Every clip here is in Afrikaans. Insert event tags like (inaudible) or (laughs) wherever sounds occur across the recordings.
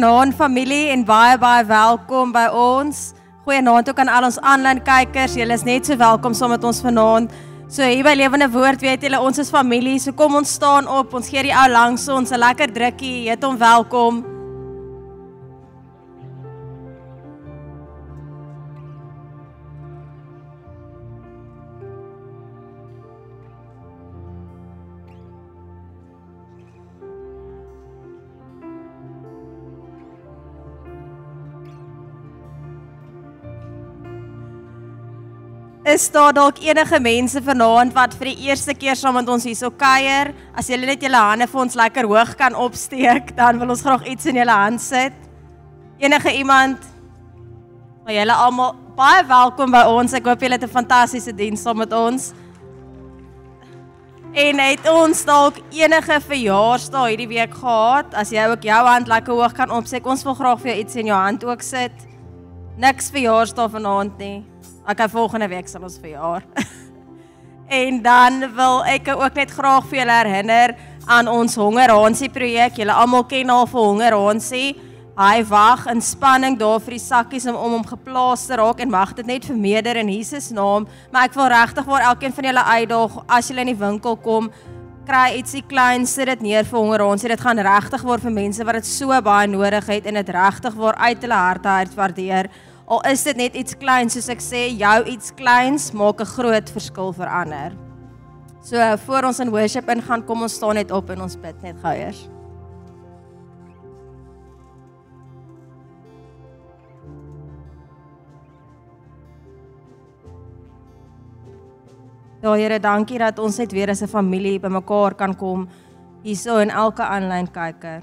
Goeienaand familie en baie baie welkom by ons. Goeienaand ook aan al ons aanlyn kykers. Julle is net so welkom saam met ons vanaand. So hier by Lewende Woord weet julle ons is familie. So kom ons staan op. Ons gee die ou langs ons 'n lekker drukkie. Heet hom welkom. Is daar dalk enige mense vanaand wat vir die eerste keer saam met ons hierso kuier? As julle net julle hande vir ons lekker hoog kan opsteek, dan wil ons graag iets in julle hand sit. Enige iemand? Maar julle almal baie welkom by ons. Ek hoop julle het 'n fantastiese diens saam met ons. En het ons dalk enige verjaarsdag hierdie week gehad? As jy ook jou hand lekker hoog kan opsteek, ons wil graag vir jou iets in jou hand ook sit. Niks verjaarsdag vanaand nie. Okay, volgende week sal ons verjaar. (laughs) en dan wil ek ook net graag vir julle herinner aan ons hongerhansie projek. Julle almal ken al vir hongerhansie. Hy wag in spanning daar vir die sakkies om om hom geplaas te raak en mag dit net vermeerder in Jesus naam. Maar ek wil regtig vir elkeen van julle uitdaag as julle in die winkel kom, kry ietsie klein, sit dit neer vir hongerhansie. Dit gaan regtig word vir mense wat dit so baie nodig het en dit regtig word uit hulle harte uitwaardeer. Al is dit net iets kleins soos ek sê, jou iets kleins maak 'n groot verskil vir ander. So voor ons in worship ingaan, kom ons staan net op en ons bid net gou eers. Ja Here, dankie dat ons net weer as 'n familie bymekaar kan kom hierso in elke aanlyn kyker.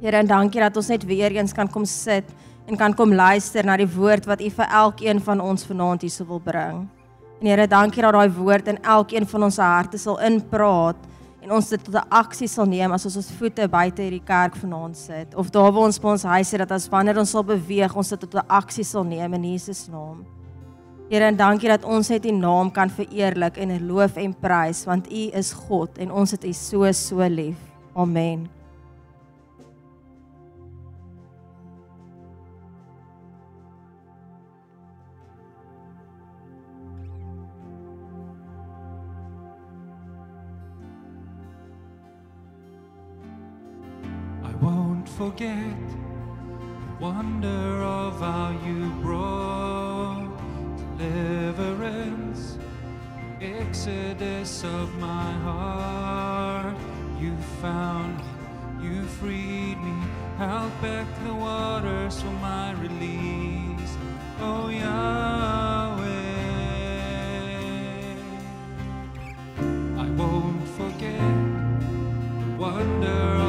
Here, en dankie dat ons net weer eens kan kom sit en kan kom luister na die woord wat U vir elkeen van ons vanaand hier sou wil bring. En Here, dankie dat daai woord in elkeen van ons harte sal inpraat en ons dit tot 'n aksie sal neem as ons ons voete buite hierdie kerk vanaand sit of daar waar ons by ons huis sit dat as wanneer ons sal beweeg, ons dit tot 'n aksie sal neem in Jesus naam. Here, dankie dat ons net U naam kan vereerlik en loof en prys want U is God en ons het U so so lief. Amen. Forget the wonder of how you brought deliverance, exodus of my heart. You found me, you freed me, held back the waters for my release. Oh Yahweh, I won't forget the wonder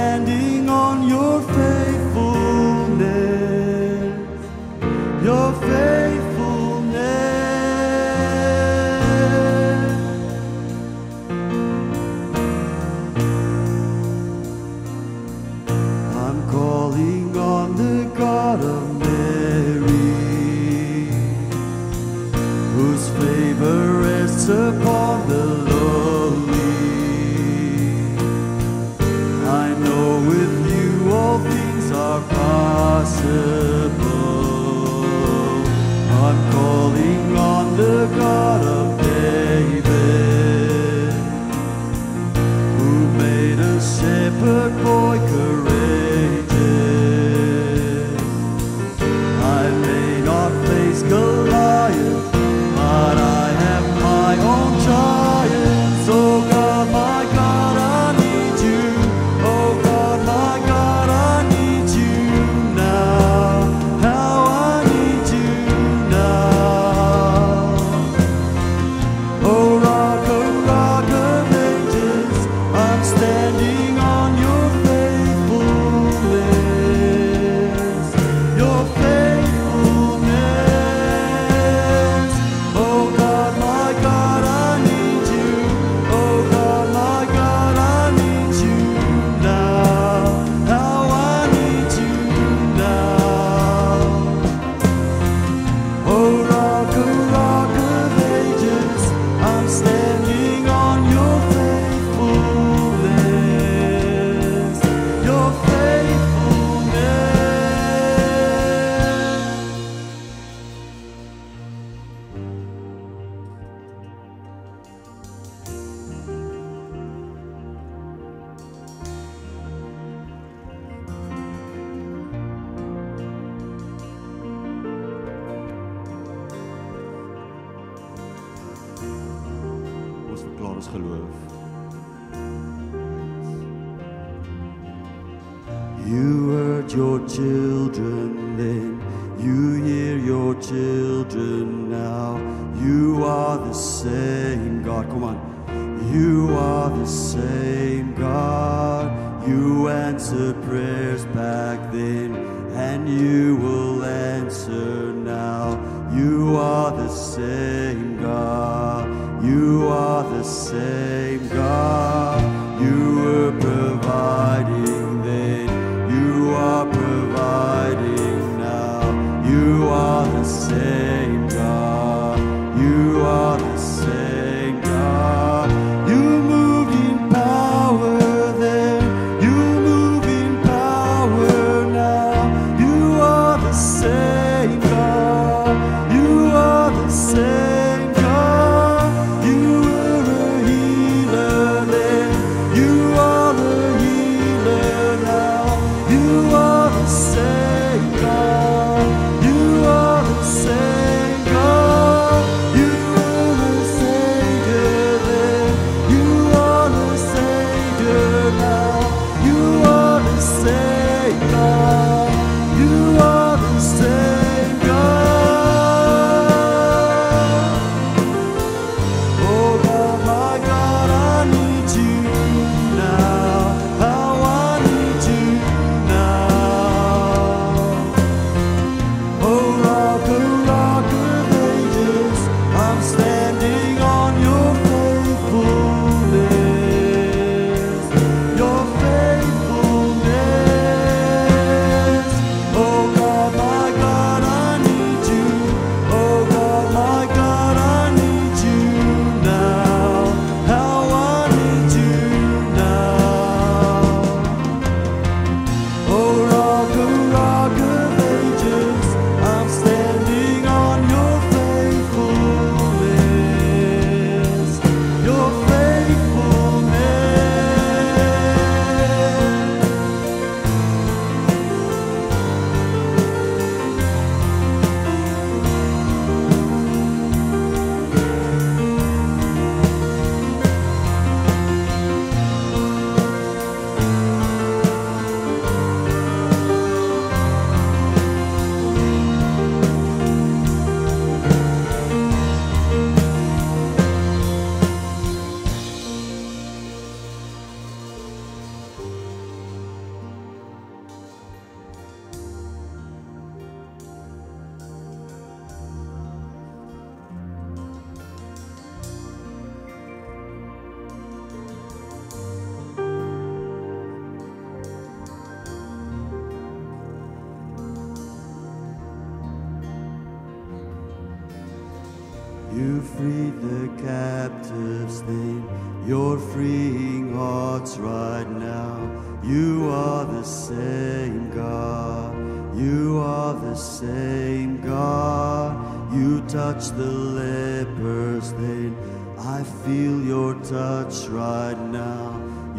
standing on your faithfulness.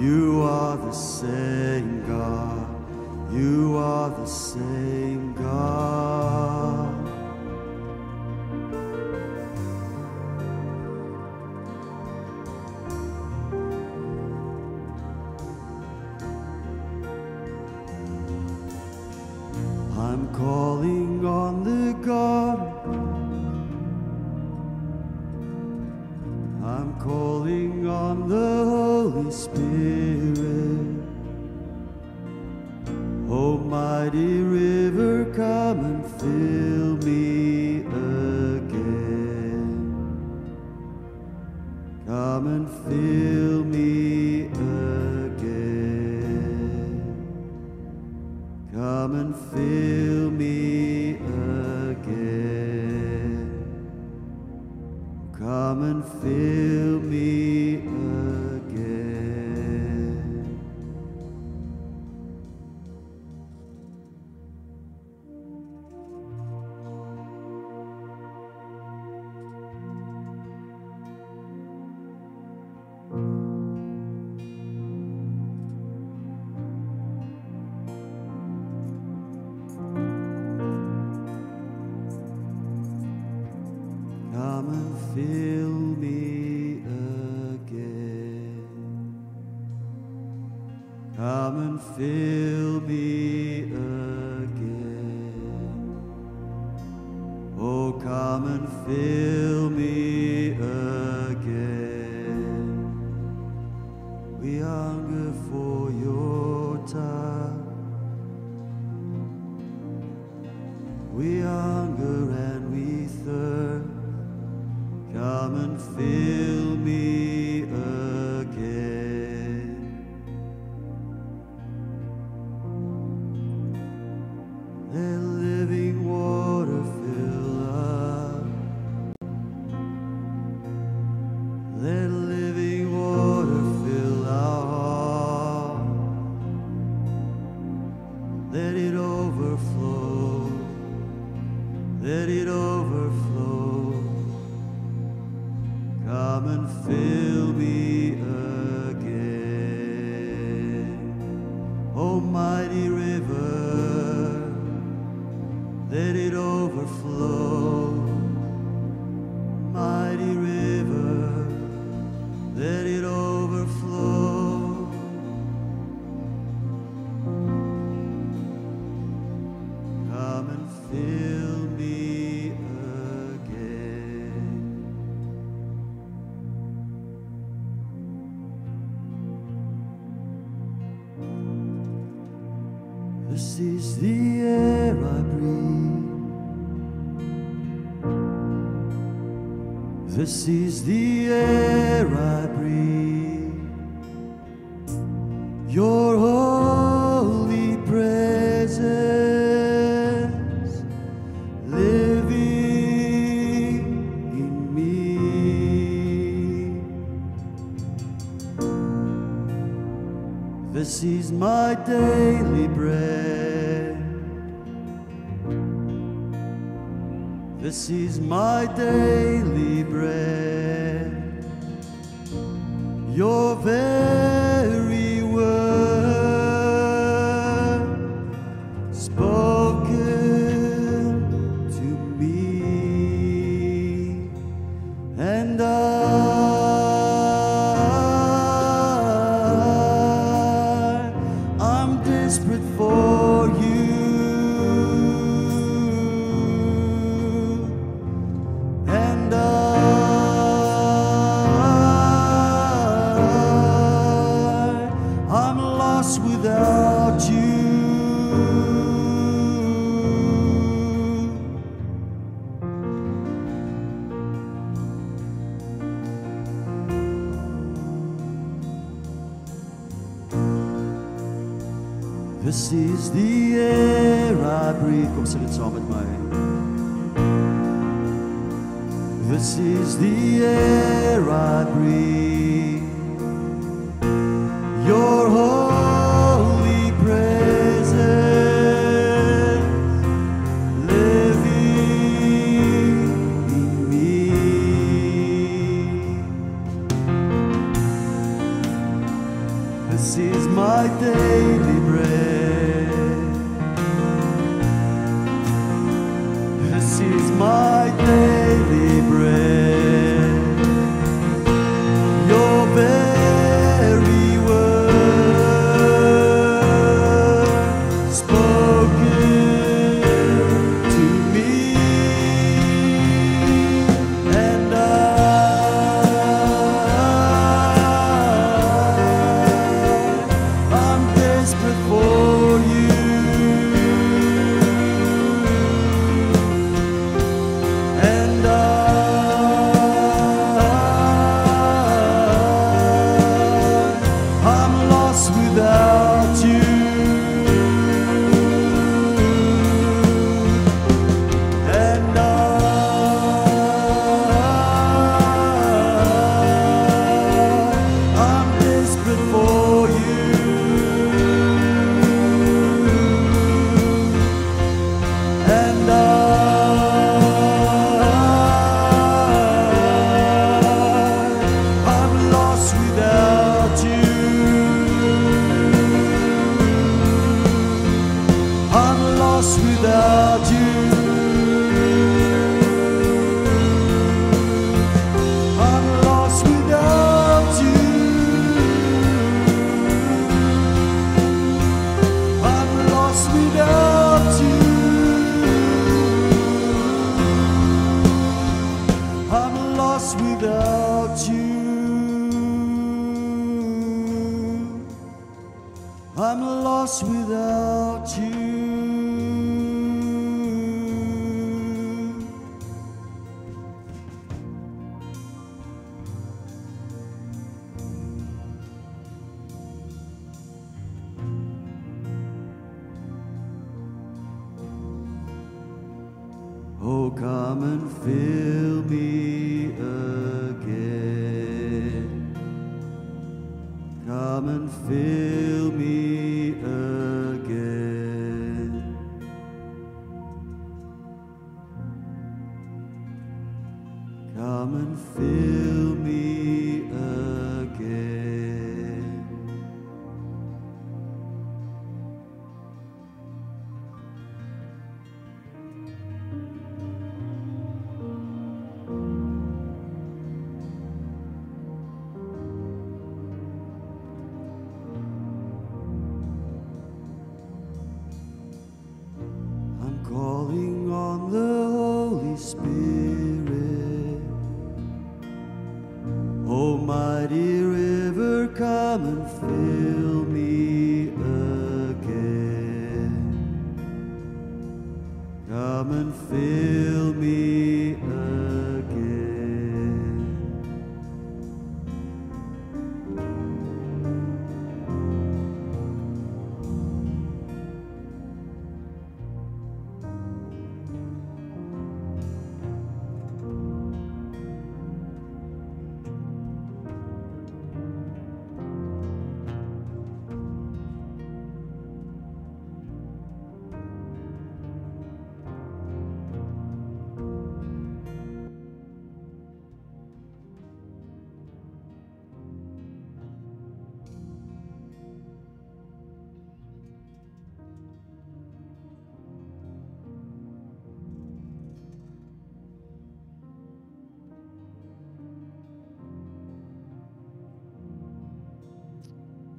You are the same God. You are the same God. This is the air I breathe. This is the air I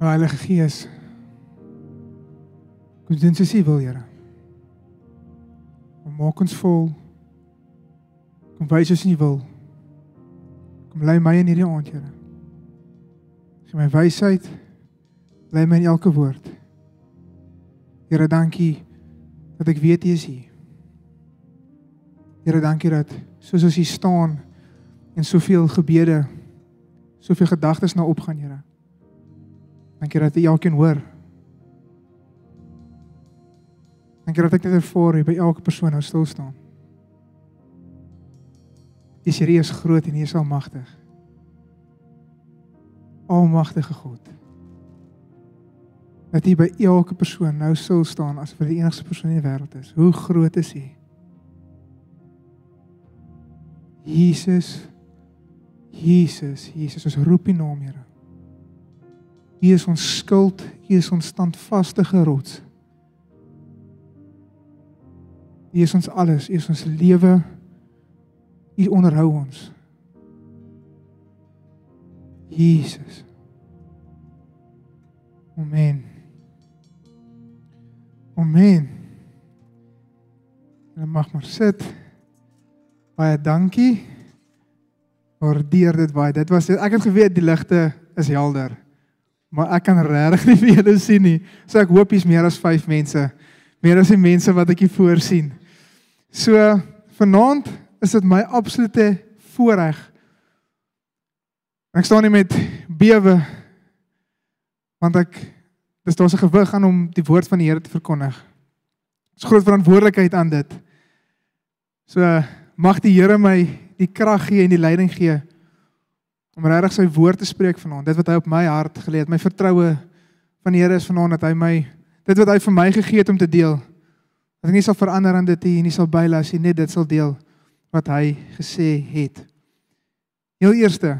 O Heilige Gees, kom doen soos U wil, Here. Kom maak ons vol. Kom wys ons U wil. Kom lei my in hierdie aand, Here. Gee my wysheid. Lei my in elke woord. Here, dankie dat ek weet U is hier. Here, dankie dat soos ons hier staan en soveel gebede, soveel gedagtes na opgaan, Here Dankie dat U elkeen hoor. Dankie dat ek dit ervaar hier by elke persoon nou stil staan. Dis Here is groot en U is almagtig. Almagtige God. Dat U by elke persoon nou stil staan as vir die enigste persoon in die wêreld is. Hoe groot is U? Jesus Jesus, Jesus, ons roep U naam, Here. U is ons skild, U is ons standvaste rots. U is ons alles, U is ons lewe. U onderhou ons. Jesus. Amen. Amen. En mag maar sit. Baie dankie. Waardeer dit baie. Dit was ek het geweet die ligte is helder. Maar ek kan regtig (laughs) nie vir julle sien nie. So ek hoop hier's meer as 5 mense. Meer as die mense wat ek hier voor sien. So vanaand is dit my absolute voorreg. Ek staan nie met bewe want ek dis daar's 'n gewig aan om die woord van die Here te verkondig. Dis groot verantwoordelikheid aan dit. So mag die Here my die krag gee en die leiding gee om regtig sy woord te spreek vanaand. Dit wat hy op my hart gelê het, my vertroue van die Here is vanaand dat hy my dit wat hy vir my gegee het om te deel. Dat ek nie sal verander aan dit nie, nie sal bylas nie, net dit sal deel wat hy gesê het. Heel eerste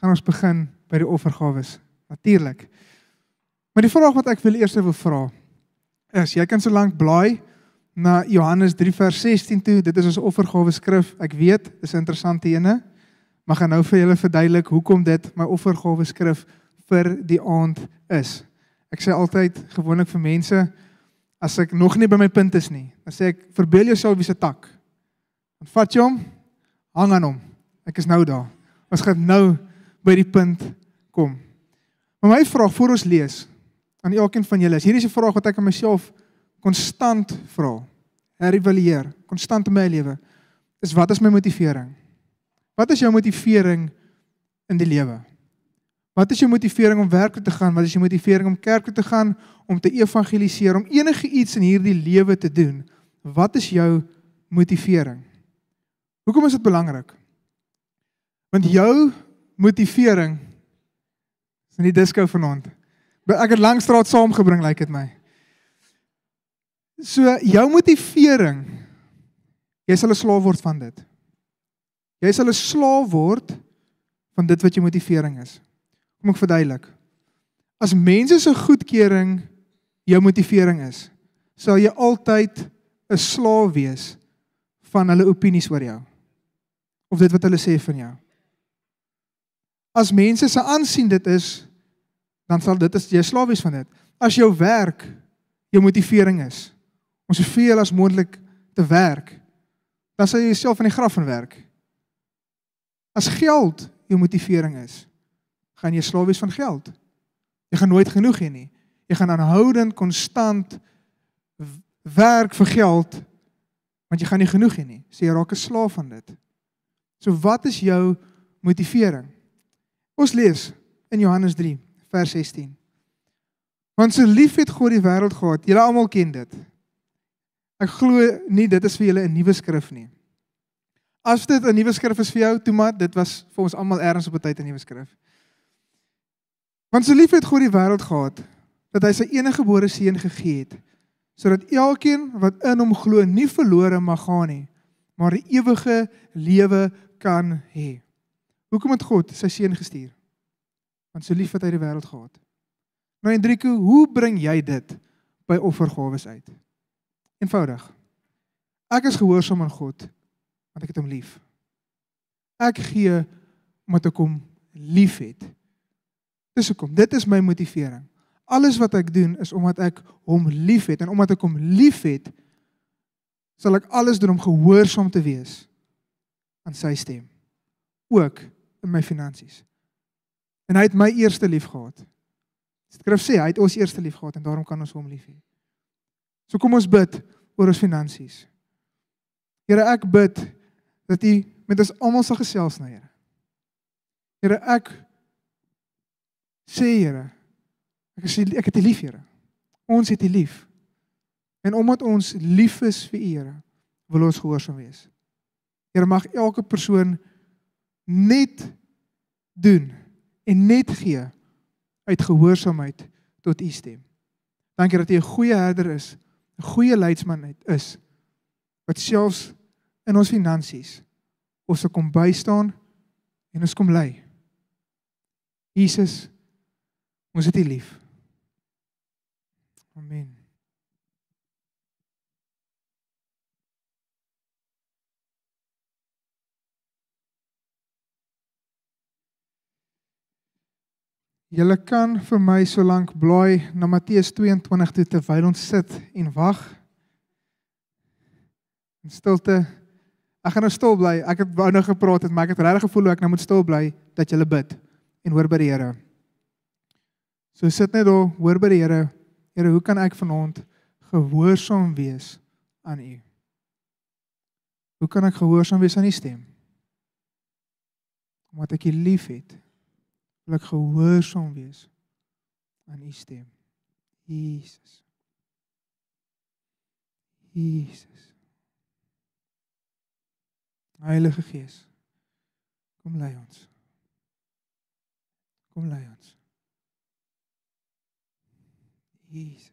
gaan ons begin by die offergawes. Natuurlik. Maar die vraag wat ek wil eers wil vra is jy kan so lank blaai na Johannes 3 vers 16 toe. Dit is ons offergawe skrif. Ek weet, dis 'n interessante ene. Maar gaan nou vir julle verduidelik hoekom dit my offergawe skrif vir die aand is. Ek sê altyd gewoonlik vir mense as ek nog nie by my punt is nie, dan sê ek verbeel jouself wie se tak. Dan vat jy hom, hang aan hom. Ek is nou daar. Ons gaan nou by die punt kom. Maar my vraag voor ons lees aan elkeen van julle is hierdie is 'n vraag wat ek aan myself konstant vra. Herëvalueer, konstant in my lewe. Is wat is my motivering? Wat is jou motivering in die lewe? Wat is jou motivering om werk toe te gaan? Wat is jou motivering om kerk toe te gaan, om te evangeliseer, om enige iets in hierdie lewe te doen? Wat is jou motivering? Hoekom is dit belangrik? Want jou motivering is in die disko vanaand. Ek het Langstraat saamgebring, lyk like dit my. So jou motivering jy sal 'n slaaf word van dit. Jy sal 'n slaaf word van dit wat jou motivering is. Kom ek verduidelik. As mense se goedkeuring jou motivering is, sal jy altyd 'n slaaf wees van hulle opinies oor jou. Of dit wat hulle sê van jou. As mense se aansien dit is, dan sal dit as jy slaaf wees van dit. As jou werk jou motivering is, om soveel as moontlik te werk, dan sal jy jouself in die graf van werk. As geld jou motivering is, gaan jy slaaf wees van geld. Jy gaan nooit genoeg hê nie. Jy gaan aanhoudend konstant werk vir geld want jy gaan nie genoeg hê nie. So jy raak 'n slaaf van dit. So wat is jou motivering? Ons lees in Johannes 3 vers 16. Want so lief het God die wêreld gehad. Julle almal ken dit. Ek glo nie dit is vir julle 'n nuwe skrif nie. As dit 'n nuwe skrif is vir jou, toe maar dit was vir ons almal ergens op 'n tyd 'n nuwe skrif. Want so lief het God die wêreld gehad dat hy sy enige gebore seun gegee het sodat elkeen wat in hom glo nie verlore mag gaan nie, maar die ewige lewe kan hê. Hoekom het God sy seun gestuur? Want so lief het hy die wêreld gehad. Nou Hendriku, hoe bring jy dit by offergawes uit? Eenvoudig. Ek is gehoorsaam aan God want ek het hom lief. Ek gee omdat ek hom liefhet. Dis hoekom. Dit is my motivering. Alles wat ek doen is omdat ek hom liefhet en omdat ek hom liefhet sal ek alles doen om gehoorsaam te wees aan sy stem. Ook in my finansies. En hy het my eerste lief gehad. Skrif sê hy het ons eerste lief gehad en daarom kan ons hom lief hê. So kom ons bid oor ons finansies. Here, ek bid dat U met ons almal sal gesels nou, Here. Here, ek sê Here, ek sê ek het U lief, Here. Ons het U lief. En omdat ons lief is vir U, Here, wil ons gehoorsaam wees. Here, mag elke persoon net doen en net gee uit gehoorsaamheid tot u stem. Dankie dat u 'n goeie herder is, 'n goeie leidsman is wat selfs in ons finansies ons kom bystaan en ons kom lei. Jesus, ons het U lief. Amen. Julle kan vir my so lank blaai na Matteus 22 toe terwyl ons sit en wag. In stilte. Ek gaan nou stil bly. Ek het wou nou gepraat het, maar ek het regtig gevoel ek nou moet stil bly dat julle bid en hoor by die Here. So sit net daar, hoor by die Here. Here, hoe kan ek vanaand gehoorsaam wees aan U? Hoe kan ek gehoorsaam wees aan U stem? Omdat ek U liefhet wil ek gehoorsaam wees aan u stem. Jesus. Jesus. Heilige Gees. Kom lei ons. Kom lei ons. Jesus.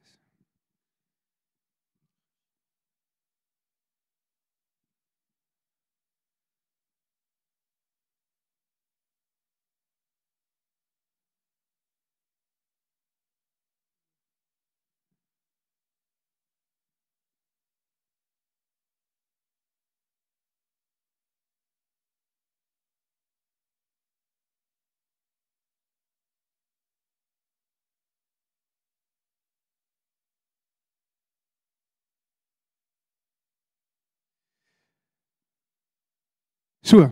So.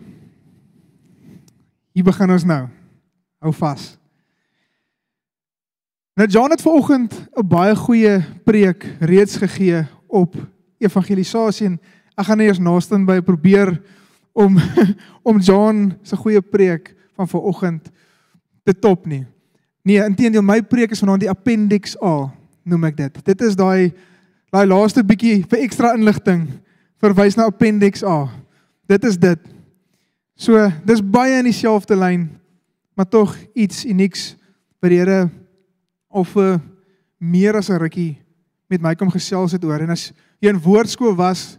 Hier begin ons nou. Hou vas. Nou John het vanoggend 'n baie goeie preek reeds gegee op evangelisasie en ek gaan eers naaste by probeer om (laughs) om John se goeie preek van vanoggend te top nie. Nee, inteendeel my preek is vanaand die appendix A, noem ek dit. Dit is daai daai laaste bietjie vir ekstra inligting verwys na appendix A. Dit is dit. So, dis baie in dieselfde lyn, maar tog iets unieks by die Here of uh, meer as 'n rukkie met my kom gesels het oor. En as jy in woordskool was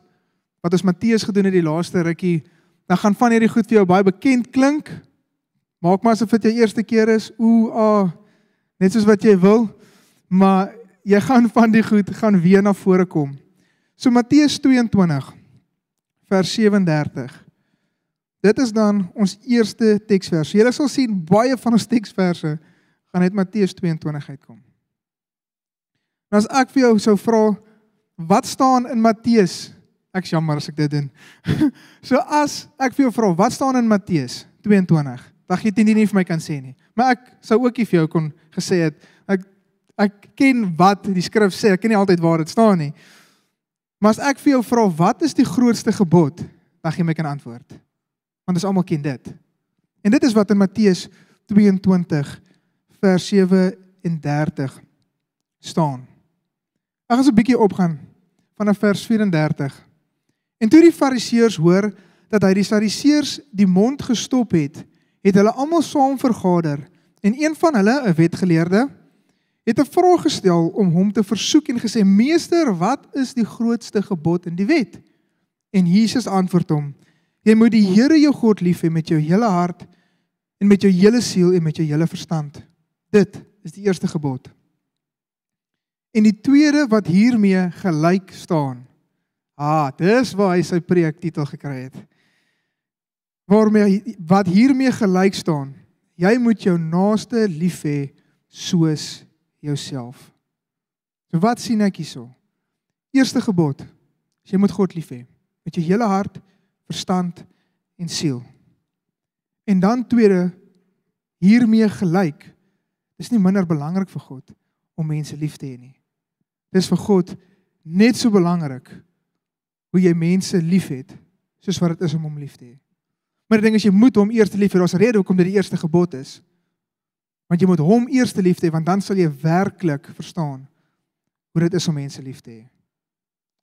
wat ons Matteus gedoen het die laaste rukkie, dan gaan van hierdie goed vir jou baie bekend klink. Maak maar asof dit jou eerste keer is. Ooh, ah, net soos wat jy wil, maar jy gaan van die goed gaan weer na vore kom. So Matteus 22 vers 37 Dit is dan ons eerste teksvers. Julle sal sien baie van ons teksverse gaan uit Matteus 22 uitkom. Nou as ek vir jou sou vra wat staan in Matteus? Ek jammer as ek dit doen. (laughs) so as ek vir jou vra wat staan in Matteus 22? Dan gee jy dit nie vir my kan sê nie. Maar ek sou ook nie vir jou kon gesê het ek ek ken wat die skrif sê. Ek ken nie altyd waar dit staan nie. Maar as ek vir jou vra wat is die grootste gebod? Dan gee my kan antwoord want ons almal ken dit. En dit is wat in Matteus 22 vers 37 staan. Ek gaan so 'n bietjie opgaan vanaf vers 34. En toe die fariseërs hoor dat hy die sadiseërs die mond gestop het, het hulle almal saam vergader en een van hulle, 'n wetgeleerde, het 'n vraag gestel om hom te versoek en gesê: "Meester, wat is die grootste gebod in die wet?" En Jesus antwoord hom: Jy moet die Here jou God lief hê met jou hele hart en met jou hele siel en met jou hele verstand. Dit is die eerste gebod. En die tweede wat hiermee gelyk staan. Ah, dis waar hy sy preek titel gekry het. Waarmee wat hiermee gelyk staan. Jy moet jou naaste lief hê soos jouself. So wat sien ek hierso? Eerste gebod. Jy moet God lief hê met jou hele hart, verstand en siel. En dan tweede hiermee gelyk. Dis nie minder belangrik vir God om mense lief te hê nie. Dis vir God net so belangrik hoe jy mense liefhet soos wat dit is om hom lief te hê. Maar die ding is jy moet hom eers lief hê. Daar's 'n rede hoekom dit die eerste gebod is. Want jy moet hom eers lief hê want dan sal jy werklik verstaan hoe dit is om mense lief te hê.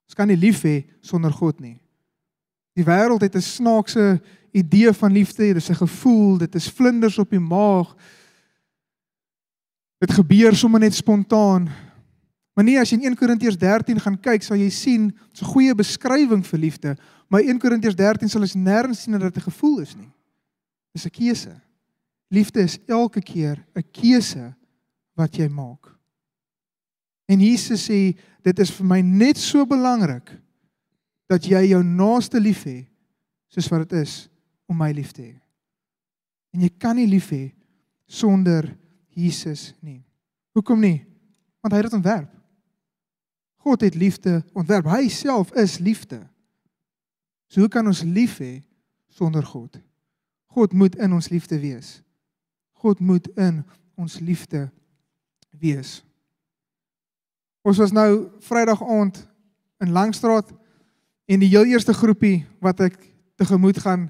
Ons kan nie lief hê sonder God nie. Die wêreld het 'n snaakse idee van liefde, dit is 'n gevoel, dit is vlinders op die maag. Dit gebeur sommer net spontaan. Maar nee, as jy in 1 Korintiërs 13 gaan kyk, sal jy sien 'n goeie beskrywing vir liefde, maar 1 Korintiërs 13 sal ons nêrens sien dat dit 'n gevoel is nie. Dis 'n keuse. Liefde is elke keer 'n keuse wat jy maak. En Jesus sê dit is vir my net so belangrik dat jy jou naaste lief hê soos wat dit is om my lief te hê. En jy kan nie lief hê sonder Jesus nie. Hoekom nie? Want hy het dit ontwerp. God het liefde ontwerp. Hy self is liefde. So hoe kan ons lief hê sonder God? God moet in ons liefde wees. God moet in ons liefde wees. Ons was nou Vrydag aand in Langstraat en die heel eerste groepie wat ek tegemoet gaan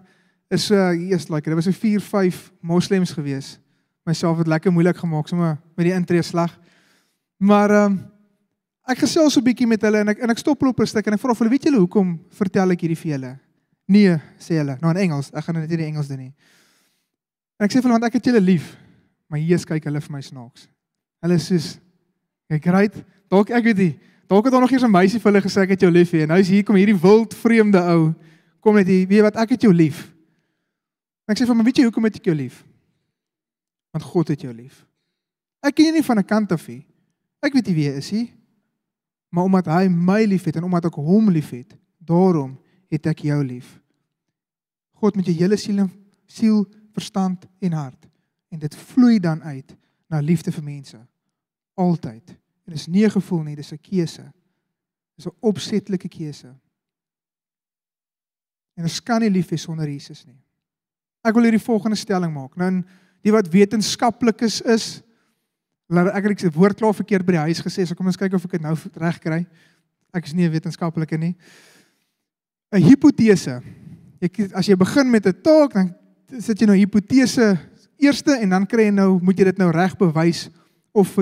is so eers like dit was so 4 5 moslems gewees. Myself het lekker moeilik gemaak sommer met die intree slag. Maar ehm um, ek gesels so 'n bietjie met hulle en ek en ek stop hulle op 'n stuk en ek vra of hulle weet julle hoekom vertel ek hierdie vir julle? Nee, sê hulle. Nou in Engels. Ek gaan dit nie in Engels doen nie. En ek sê vir hulle want ek het julle lief. Maar hier kyk hulle vir my snaaks. Hulle sê soos kyk right, dalk ek weet nie. Dalk het daar nog eers 'n meisie vir hulle gesê ek het jou lief hê en nou is hier kom hierdie wild vreemde ou kom net hier, weet jy wat ek het jou lief. En ek sê vir my, weet jy hoekom het ek jou lief? Want God het jou lief. Ek ken jou nie van 'n kant af nie. Ek weet nie wie hy is nie. Maar omdat hy my liefhet en omdat ek hom liefhet, daarom het ek jou lief. God met jou hele siel siel, verstand en hart. En dit vloei dan uit na liefde vir mense. Altyd. En dis nie 'n gevoel nie, dis 'n keuse. Dis 'n opsetlike keuse. En ons kan nie lief hê sonder Jesus nie. Ek wil hierdie volgende stelling maak. Nou die wat wetenskaplik is is laat ek ek se woord klaar verkeerd by die huis gesê, so kom ons kyk of ek dit nou reg kry. Ek is nie 'n wetenskaplike nie. 'n Hipotese. Ek as jy begin met 'n taak, dan sit jy nou hipotese eerste en dan kry jy nou moet jy dit nou reg bewys of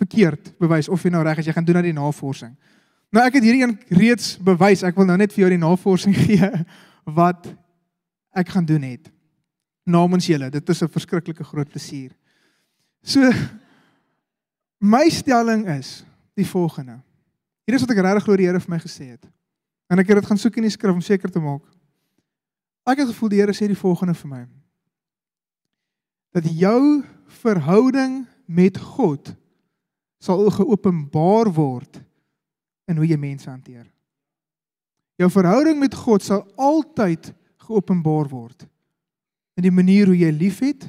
verkeerd bewys of jy nou reg is jy gaan doen na die navorsing. Nou ek het hierdie een reeds bewys. Ek wil nou net vir jou die navorsing (laughs) gee wat ek gaan doen het. Namens julle. Dit is 'n verskriklike groot plesier. So my stelling is die volgende. Hier is wat ek regtig glo die Here vir my gesê het. En ek het dit gaan soek in die skrif om seker te maak. Ek het gevoel die Here sê die volgende vir my. Dat jou verhouding met God sal geopenbaar word in hoe jy mense hanteer. Jou verhouding met God sal altyd geopenbaar word in die manier hoe jy liefhet,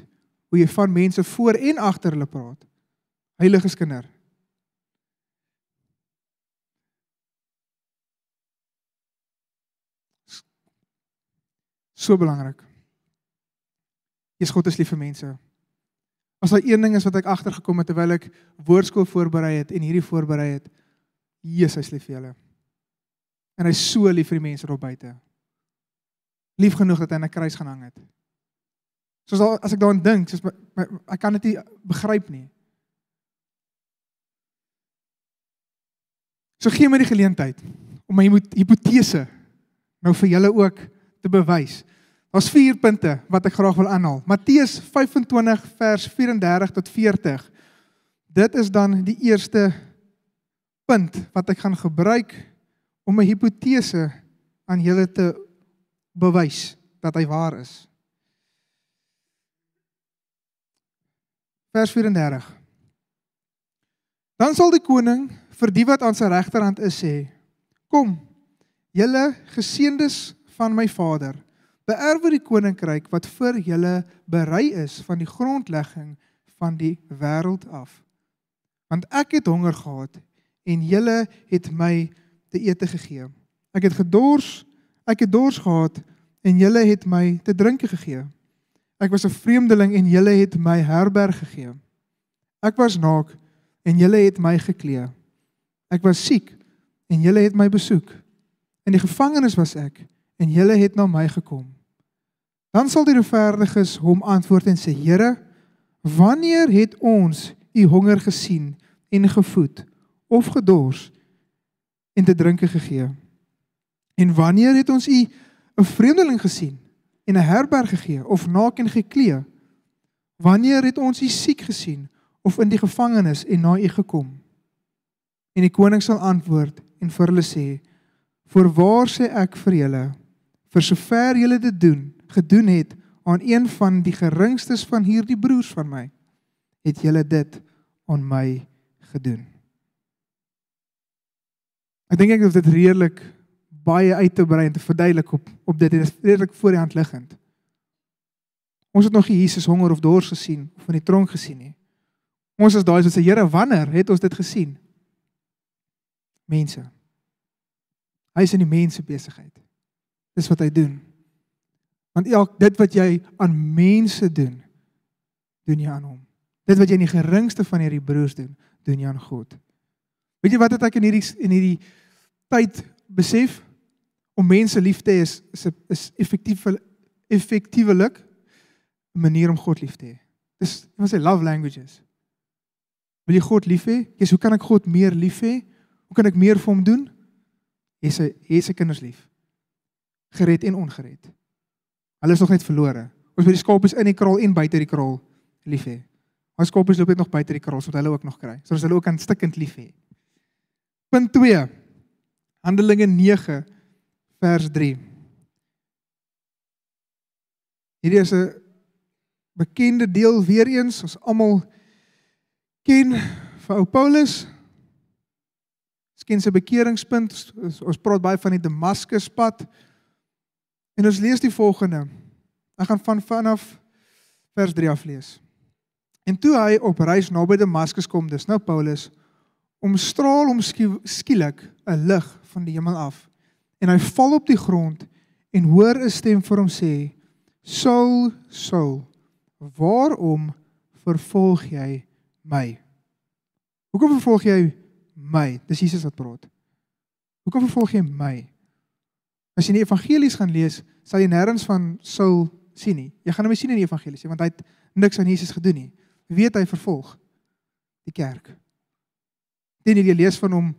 hoe jy van mense voor en agter hulle praat. Heilige kinder. So belangrik. Jesus God is lief vir mense. As daar een ding is wat ek agtergekom het terwyl ek woordskool voorberei het en hierdie voorberei het, Jesus is lief vir julle. En hy's so lief vir die mense daar buite. Lief genoeg dat hy aan 'n kruis gaan hang het. Soos al, as ek daaraan dink, soos my, my, ek kan dit nie begryp nie. So gee my die geleentheid om my hipotese nou vir julle ook te bewys. Daar's 4 punte wat ek graag wil aanhaal. Matteus 25 vers 34 tot 40. Dit is dan die eerste punt wat ek gaan gebruik om 'n hipotese aan julle te bewys dat hy waar is. Vers 34. Dan sal die koning vir die wat aan sy regterhand is sê: Kom, julle geseëndes van my Vader, beerwe die koninkryk wat vir julle berei is van die grondlegging van die wêreld af. Want ek het honger gehad en julle het my te ete gegee. Ek het gedors, ek het dors gehad en julle het my te drinke gegee. Ek was 'n vreemdeling en julle het my herberg gegee. Ek was naak en julle het my geklee. Ek was siek en julle het my besoek. In die gevangenis was ek en julle het na my gekom. Dan sal die regverdiges hom antwoord en sê: Here, wanneer het ons u honger gesien en gevoed of gedors en te drinke gegee? En wanneer het ons u 'n vreemdeling gesien en 'n herberg gegee of naak en geklee? Wanneer het ons u siek gesien of in die gevangenis en na u gekom? En die koning sal antwoord en vir hulle sê: "Voorwaar sê ek vir julle, vir sover julle dit doen, gedoen het aan een van die geringstes van hierdie broers van my, het julle dit aan my gedoen." Ek dink ek het dit redelik baie uit te brei en te verduidelik op op dit dit is redelik voor die hand liggend. Ons het nog nie Jesus honger of dors gesien of in die tronk gesien nie. Ons is daai wat sê Here, wanneer het ons dit gesien? Mense. Hy is in die mense besigheid. Dis wat hy doen. Want elk dit wat jy aan mense doen, doen jy aan hom. Dit wat jy in die geringste van hierdie broers doen, doen jy aan God. Weet jy wat het ek in hierdie in hierdie tyd besef? Om mense lief te hê is is is effektief effektiewelik 'n manier om God lief te hê. Dis wat sê love languages. Wil jy God lief hê? Jesus, hoe kan ek God meer lief hê? Hoe kan ek meer vir hom doen? Jy sê jy se kinders lief. Gered en ongered. Hulle is nog net verlore. Ons moet die skapies in die kraal en buite die kraal lief hê. Ons skapies loop net nog buite die kraal sodat hulle ook nog kry. Sodat hulle ook kan stikkend lief hê. Punt 2. Handelinge 9 vers 3. Hierdie is 'n bekende deel weer eens ons almal ken vir ou Paulus. Ons ken sy bekeringspunt. Ons, ons praat baie van die Damaskuspad. En ons lees die volgende. Ek gaan van vanaf vers 3 af lees. En toe hy op reis naby Damaskus kom, dis nou Paulus, omstraal hom skielik 'n lig van die hemel af. En hy val op die grond en hoor 'n stem vir hom sê: "Saul, Saul, waarom vervolg jy my?" Hoekom vervolg jy my? Dis Jesus wat praat. Hoekom vervolg jy my? As jy die evangelies gaan lees, sal jy nêrens van Saul sien nie. Jy gaan hom nie sien in die evangelies nie, want hy het niks aan Jesus gedoen nie. Wie weet hy vervolg die kerk. Dit jy lees van hom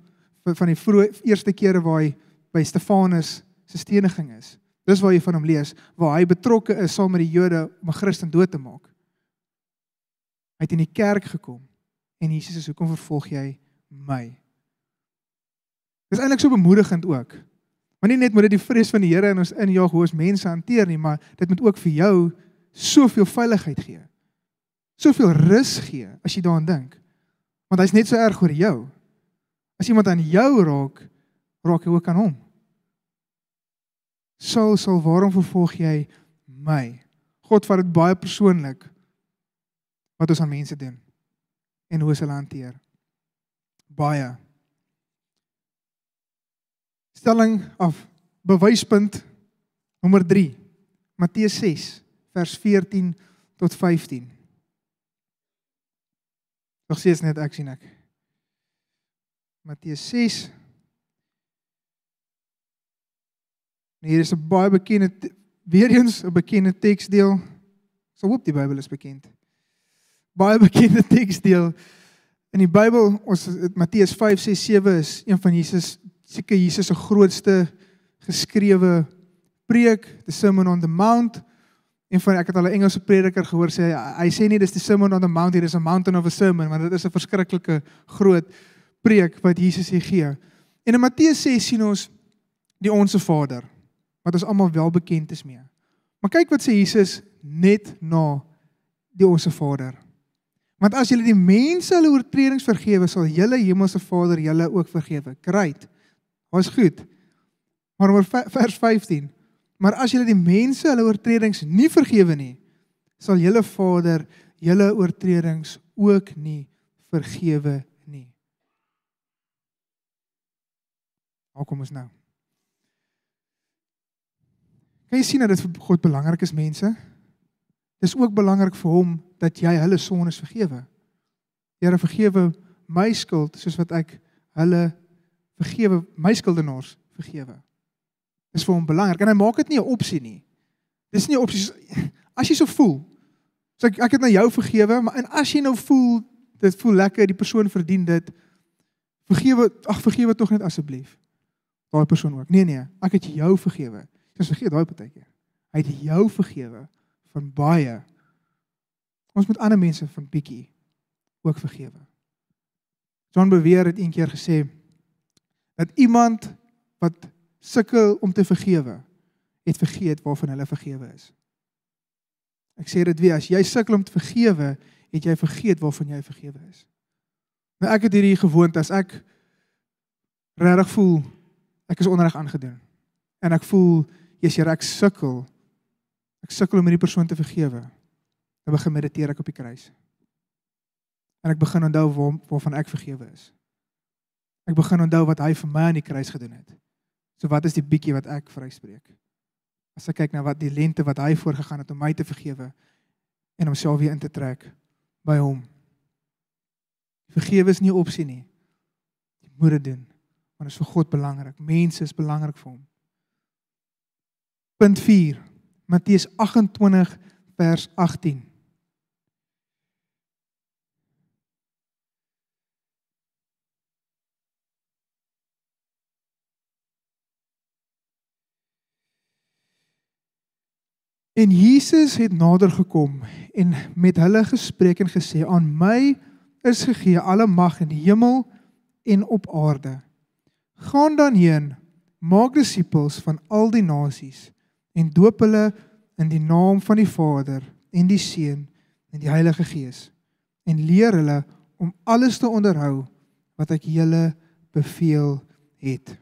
van die vroeë eerste kere waar hy by Stefanus se steniging is. Dis waar jy van hom lees waar hy betrokke is saam met die Jode om 'n Christen dood te maak. Hy het in die kerk gekom en Jesus sê hoekom vervolg jy my? Dis eintlik so bemoedigend ook. Maar nie net moet dit die vrees van die Here in ons injaag hoe ons mense hanteer nie, maar dit moet ook vir jou soveel veiligheid gee. Soveel rus gee as jy daaraan dink. Want hy's net so erg oor jou. As iemand aan jou raak, raak jy ook aan hom. Saul, Saul, waarom vervolg jy my? God vat dit baie persoonlik wat ons aan mense doen en hoe ons hulle hanteer. Baie. Stelling af bewyspunt nommer 3. Matteus 6 vers 14 tot 15. Nog steeds net ek sien ek. Matteus 6 En hier is 'n baie bekende weer eens 'n bekende teksdeel. So hoop die Bybel is bekend. Baie bekende (laughs) teksdeel in die Bybel. Ons Matteus 5 6 7 is een van Jesus seker Jesus se grootste geskrewe preek, the Sermon on the Mount. En van ek het al 'n Engelse prediker gehoor sê hy sê nie dis the Sermon on the Mount hier is a mountain of a sermon, maar dit is 'n verskriklike groot preek wat Jesus hier gee. En in Matteus 6 sien ons die onsse Vader wat ons almal wel bekend is mee. Maar kyk wat sê Jesus net na die onsse Vader. Want as julle die mense hulle oortredings vergewe, sal julle hemelse Vader julle ook vergewe. Great. Was goed. Maar oor vers 15. Maar as julle die mense hulle oortredings nie vergewe nie, sal julle Vader julle oortredings ook nie vergewe nie. Hoe kom ons nou? Kan jy sien dat dit vir God belangrik is mense? Dis ook belangrik vir hom dat jy hulle sondes vergewe. Here vergewe my skuld soos wat ek hulle vergewe my skuldenaars vergewe. Dis vir hom belangrik en hy maak dit nie 'n opsie nie. Dis nie 'n opsie (laughs) as jy so voel. So ek ek het nou jou vergewe, maar en as jy nou voel dit voel lekker, die persoon verdien dit. Vergewe, ag vergewe tog net asseblief. Daai persoon ook. Nee nee, ek het jou vergewe. Dis vergeet daai partykeer. Hy het jou vergewe van baie. Ons moet ander mense van bietjie ook vergewe. John Beweer het eendag gesê dat iemand wat sukkel om te vergewe, het vergeet waarvan hulle vergewe is. Ek sê dit weer, as jy sukkel om te vergewe, het jy vergeet waarvan jy vergewe is. Nou ek het hierdie gewoonte as ek regtig voel ek is onreg aangedoen en ek voel jy's hier ek sukkel. Ek sukkel om hierdie persoon te vergewe. Dan begin mediteer ek op die kruis. En ek begin onthou waar, waarvan ek vergewe is. Ek begin onthou wat hy vir my aan die kruis gedoen het. So wat is die bietjie wat ek vryspreek? As ek kyk na wat die lente wat hy voorgegaan het om my te vergewe en homself weer in te trek by hom. Vergewe is nie 'n opsie nie. Jy moet dit doen want dit is vir God belangrik. Mense is belangrik vir hom. Punt 4. Matteus 28 vers 18. En Jesus het nader gekom en met hulle gespreek en gesê: "Aan my is gegee alle mag in die hemel en op aarde. Gaan dan heen, maak disippels van al die nasies en doop hulle in die naam van die Vader en die Seun en die Heilige Gees en leer hulle om alles te onderhou wat ek julle beveel het."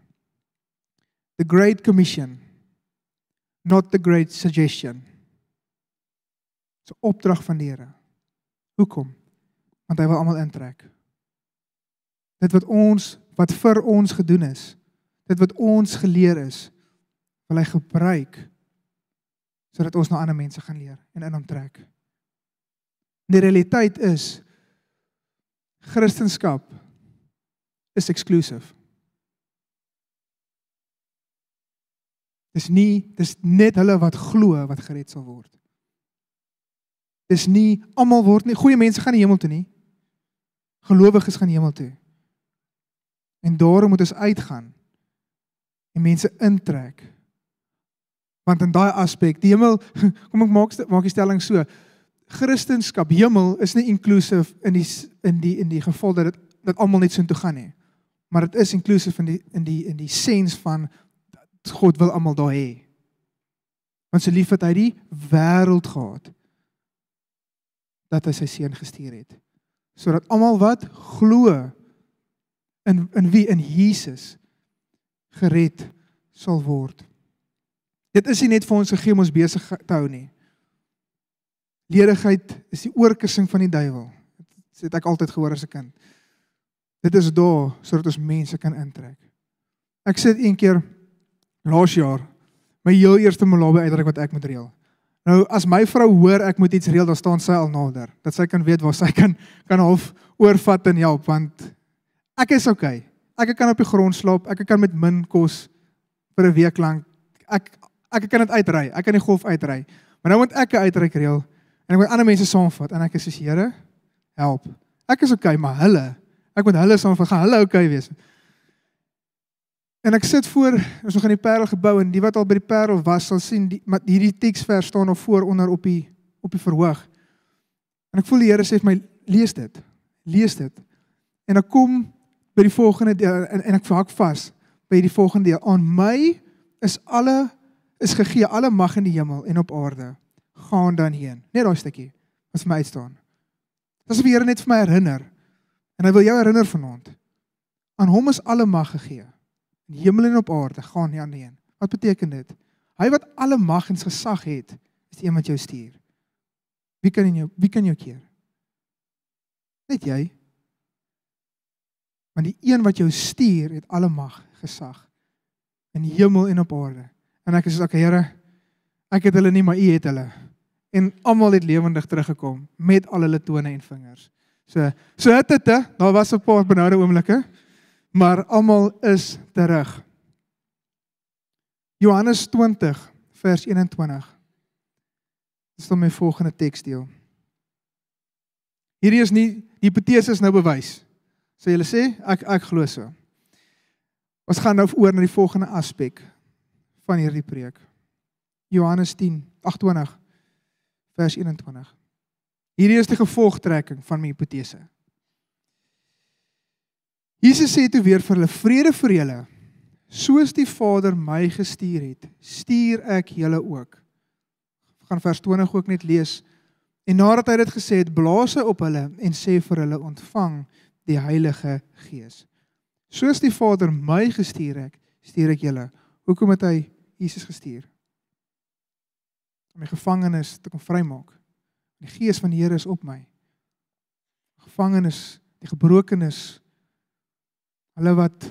The Great Commission not the great suggestion. Dis 'n opdrag van die Here. Hoekom? Want hy wil almal intrek. Dit wat ons wat vir ons gedoen is, dit wat ons geleer is, wil hy gebruik sodat ons na ander mense gaan leer en in hom trek. Die realiteit is Christendom is exclusive. Dis nie dis net hulle wat glo wat gered sal word. Dis nie almal word nie goeie mense gaan die hemel toe nie. Gelowiges gaan die hemel toe. En daarom moet ons uitgaan en mense intrek. Want in daai aspek, die hemel, (laughs) kom ek maak maak die stelling so. Christendom, hemel is nie inclusive in die in die in die geval dat dit dat almal net so intoe gaan nie. Maar dit is inclusive in die in die in die sens van God wil almal daar hê. Want so lief het hy die wêreld gehad dat hy sy seun gestuur het sodat almal wat glo in in wie in Jesus gered sal word. Dit is nie net vir ons gegee om ons besig te hou nie. Ledigheid is die oorkussing van die duiwel. Dit het ek altyd gehoor as 'n kind. Dit is daar sodat ons mense kan intrek. Ek sit een keer laas jaar my heel eerste malabe uitreik wat ek moet reël. Nou as my vrou hoor ek moet iets reël, dan staan sy al nader dat sy kan weet waar sy (laughs) kan kan half oorvat en help want ek is okay. Ek kan op die grond slaap, ek kan met min kos vir 'n week lank. Ek ek kan dit uitry. Ek kan die golf uitry. Maar nou moet ek 'n uitreik reël en ek moet ander mense saamvat en ek is soos Here, help. Ek is okay, maar hulle, ek moet hulle saamvat. Gaan hulle okay wees? En ek sit voor, ons nog in die Parel gebou en die wat al by die Parel was, sal sien die maar hierdie teksvers staan nog voor onder op die op die verhoog. En ek voel die Here sê vir my, lees dit. Lees dit. En ek kom by die volgende deel en, en ek vak vas by die volgende deel. Aan my is alle is gegee alle mag in die hemel en op aarde. Gaan dan heen. Net daai stukkie wat vir my uitstaan. Dis of die Here net vir my herinner. En hy wil jou herinner vanaand. Aan hom is alle mag gegee in die hemel en op aarde gaan nie alleen. Wat beteken dit? Hy wat alle mag en gesag het, is die een wat jou stuur. Wie kan jou wie kan jou keer? Net jy. Want die een wat jou stuur het alle mag, gesag in die hemel en op aarde. En ek sê, "Oké, Here, ek het hulle nie, maar U het hulle." En almal het lewendig teruggekom met al hulle tone en vingers. So, so het dit, daar was 'n paar benoude oomblikke maar almal is terug. Johannes 20 vers 21. Dis dan my volgende teksdeel. Hierdie is nie die hipotese is nou bewys. Sê julle sê ek ek glo so. Ons gaan nou oor na die volgende aspek van hierdie preek. Johannes 10, 28 vers 21. Hierdie is die gevolgtrekking van my hipotese. Jesus sê toe weer vir hulle vrede vir julle. Soos die Vader my gestuur het, stuur ek julle ook. Ek gaan vers 20 ook net lees. En nadat hy dit gesê het, blaas hy op hulle en sê vir hulle ontvang die Heilige Gees. Soos die Vader my gestuur het, stuur ek julle. Hoekom het hy Jesus gestuur? Om my gevangenes te kom vrymaak. Die Gees van die Here is op my. Gevangenes, die gebrokenes, hulle wat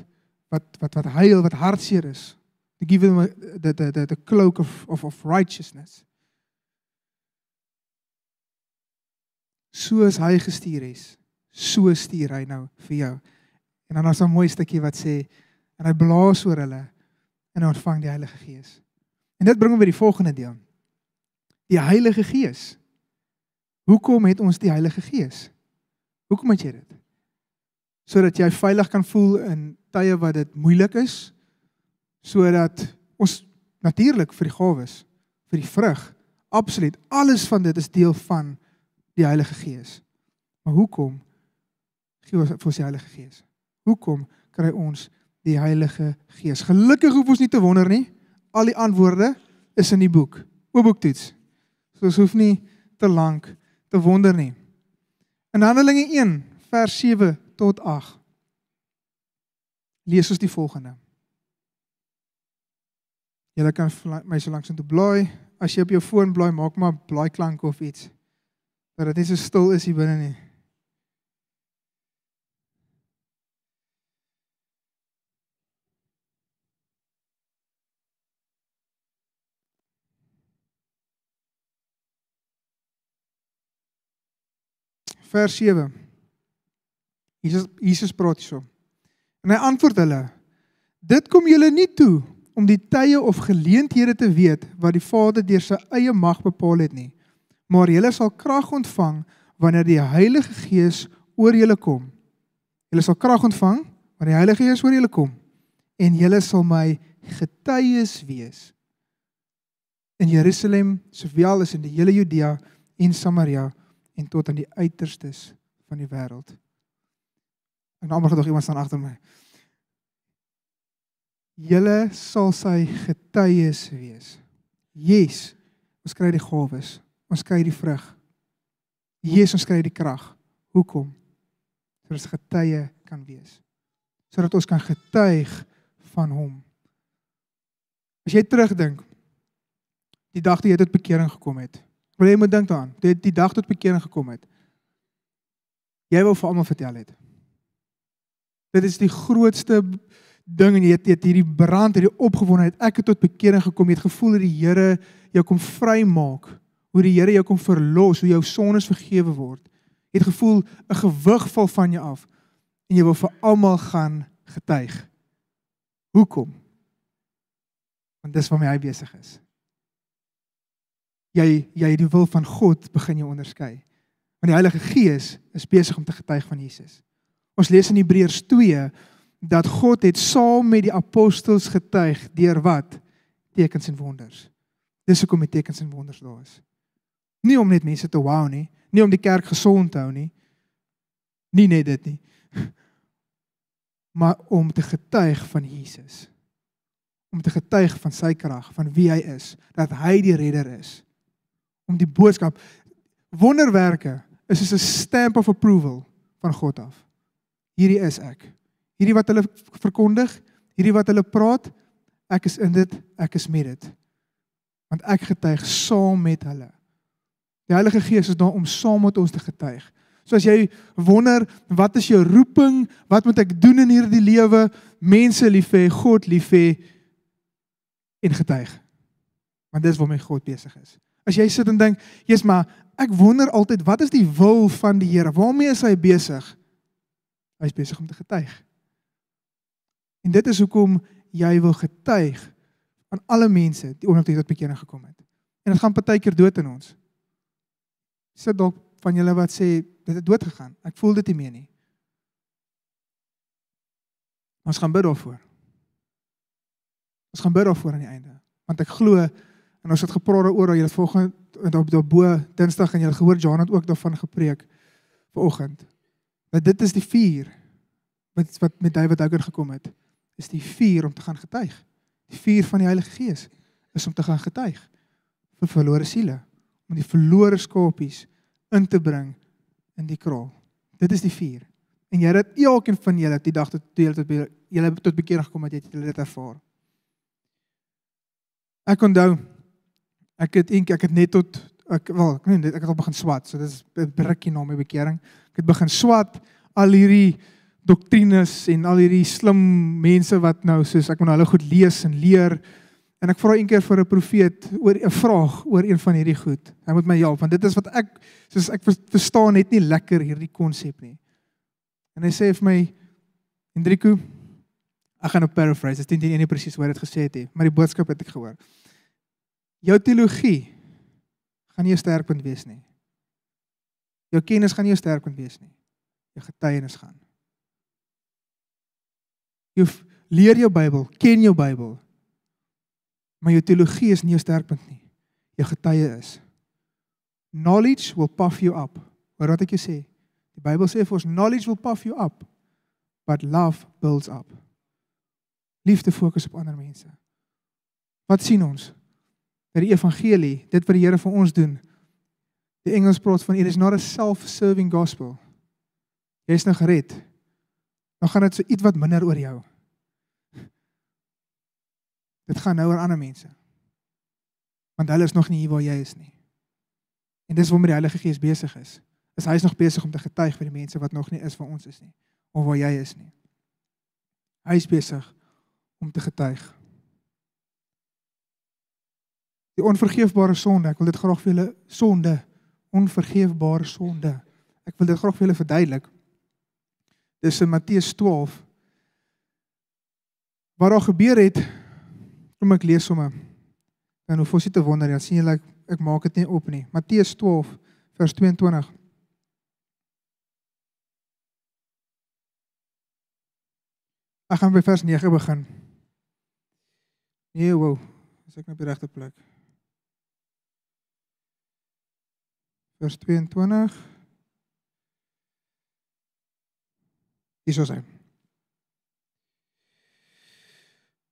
wat wat wat huil, wat hartseer is. To give them the the the the cloak of of of righteousness. Soos hy gestuur is, so stuur hy nou vir jou. En dan is 'n mooi stukkie wat sê en hy blaas oor hulle en hy ontvang die Heilige Gees. En dit bring my by die volgende deel. Die Heilige Gees. Hoekom het ons die Heilige Gees? Hoekom het jy dit? Sodat jy veilig kan voel in tye wat dit moeilik is, sodat ons natuurlik vir die gawes, vir die vrug, absoluut alles van dit is deel van die Heilige Gees. Maar hoekom gee ons vir ons die Heilige Gees? Hoekom kry ons die Heilige Gees? Gelukkig hoef ons nie te wonder nie. Al die antwoorde is in die boek. Oopboektoets. So ons hoef nie te lank te wonder nie. In Handelinge 1 vers 7 tot 8 lees ons die volgende. Julle kan my so lank sin toe blaai. As jy op jou foon blaai, maak maar blaai klank of iets. Dat dit nie so stil is hier binne nie. Vers 7. Jesus Jesus praat hierso. En hy antwoord hulle: Dit kom julle nie toe om die tye of geleenthede te weet wat die Vader deur sy eie mag bepaal het nie. Maar julle sal krag ontvang wanneer die Heilige Gees oor julle kom. Julle sal krag ontvang wanneer die Heilige Gees oor julle kom en julle sal my getuies wees in Jerusalem, sowel as in die hele Judea en Samaria en tot aan die uiterstes van die wêreld. En almal gedog iemand staan agter my. Julle sal sy getuies wees. Yes, ons kry die gawes. Ons kry die vrug. Jesus ons kry die krag. Hoekom? Sodat ons getuie kan wees. Sodat ons kan getuig van hom. As jy terugdink die dag toe jy tot bekering gekom het. Wil jy moet dink daaraan, die, die dag tot bekering gekom het. Jy wou vir almal vertel het. Dit is die grootste ding en jy het, jy het hierdie brand, hierdie opgewondenheid. Ek het tot bekering gekom. Jy het gevoel dat die Here jou kom vrymaak. Hoe die Here jou kom verlos, hoe jou sondes vergewe word. Jy het gevoel 'n gewig val van jou af en jy wil vir almal gaan getuig. Hoekom? Want dis waarmee hy besig is. Jy jy die wil van God begin jy onderskei. Want die Heilige Gees is besig om te getuig van Jesus. Ons lees in Hebreërs 2 dat God het saam met die apostels getuig deur wat? Tekens en wonders. Dis hoekom die tekens en wonders daar is. Nie om net mense te wow nie, nie om die kerk gesond te hou nie. Nie net dit nie. (laughs) Maar om te getuig van Jesus. Om te getuig van sy krag, van wie hy is, dat hy die redder is. Om die boodskap wonderwerke is soos 'n stamp of approval van God af. Hierdie is ek. Hierdie wat hulle verkondig, hierdie wat hulle praat, ek is in dit, ek is met dit. Want ek getuig saam met hulle. Die Heilige Gees is daar om saam met ons te getuig. So as jy wonder, wat is jou roeping? Wat moet ek doen in hierdie lewe? Mense lief hê, God lief hê en getuig. Want dis waarmee God besig is. As jy sit en dink, "Jesus, maar ek wonder altyd, wat is die wil van die Here? Waarmee is hy besig?" Hy's besig om te getuig. En dit is hoekom jy wil getuig aan alle mense die omdat jy tot bekering gekom het. En dit gaan partykeer dood in ons. Sit dalk van julle wat sê dit het dood gegaan. Ek voel dit nie meer nie. Ons gaan bid daarvoor. Ons gaan bid daarvoor aan die einde. Want ek glo En ons het gepraat daaroor, jy het vanoggend op daarbo Dinsdag en jy het gehoor Jan het ook daarvan gepreek vanoggend. Dat dit is die vuur wat wat met David Houger gekom het. Is die vuur om te gaan getuig. Die vuur van die Heilige Gees is om te gaan getuig vir verlore siele, om die verlore skapies in te bring in die kraal. Dit is die vuur. En jy het elkeen van julle die dag tot julle tot julle tot bekering gekom het, het julle dit ervaar. Ek onthou ek het ek het net tot ek wel ek weet ek het al begin swat, so dit is 'n brikkie na my bekering. Ek het begin swat al hierdie doktrines en al hierdie slim mense wat nou soos ek moet nou hulle goed lees en leer en ek vra eendag vir 'n profeet oor 'n vraag oor een van hierdie goed. Hy moet my help want dit is wat ek soos ek vers- verstaan net nie lekker hierdie konsep nie. En hy sê vir my Hendriku ek gaan nou paraphrase, dit is nie nie presies hoe hy dit gesê het nie, maar die boodskap het ek gehoor. Jou teologie gaan nie 'n sterkpunt wees nie. Jou kennis gaan nie 'n sterkpunt wees nie. Jou getuienis gaan. Jy leer jou Bybel, ken jou Bybel. Maar jou teologie is nie jou sterkpunt nie. Jou getuie is. Knowledge will puff you up. Hoor wat ek jou sê. Die Bybel sê vir ons knowledge will puff you up, but love builds up. Liefde fokus op ander mense. Wat sien ons? Dat die evangelie, dit wat die Here vir ons doen. Die Engels praat van it is not a self-serving gospel. Jy is nou gered. Dan gaan dit so iets wat minder oor jou. Dit gaan nou oor ander mense. Want hulle is nog nie hier waar jy is nie. En dis waarmee die Heilige Gees besig is. Is hy is nog besig om te getuig vir die mense wat nog nie is waar ons is nie of waar jy is nie. Hy is besig om te getuig. Die onvergeefbare sonde, ek wil dit graag vir julle sonde, onvergeefbare sonde. Ek wil dit graag vir julle verduidelik. Dis in Matteus 12. Wat daar gebeur het, kom ek lees sommer. Dan hoef ons nie te wonder, dan sien julle ek, ek maak dit nie op nie. Matteus 12 vers 22. Ek gaan by vers 9 begin. Nee, wow. Is ek nou op die regte plek? Vers 22. Hier is hy.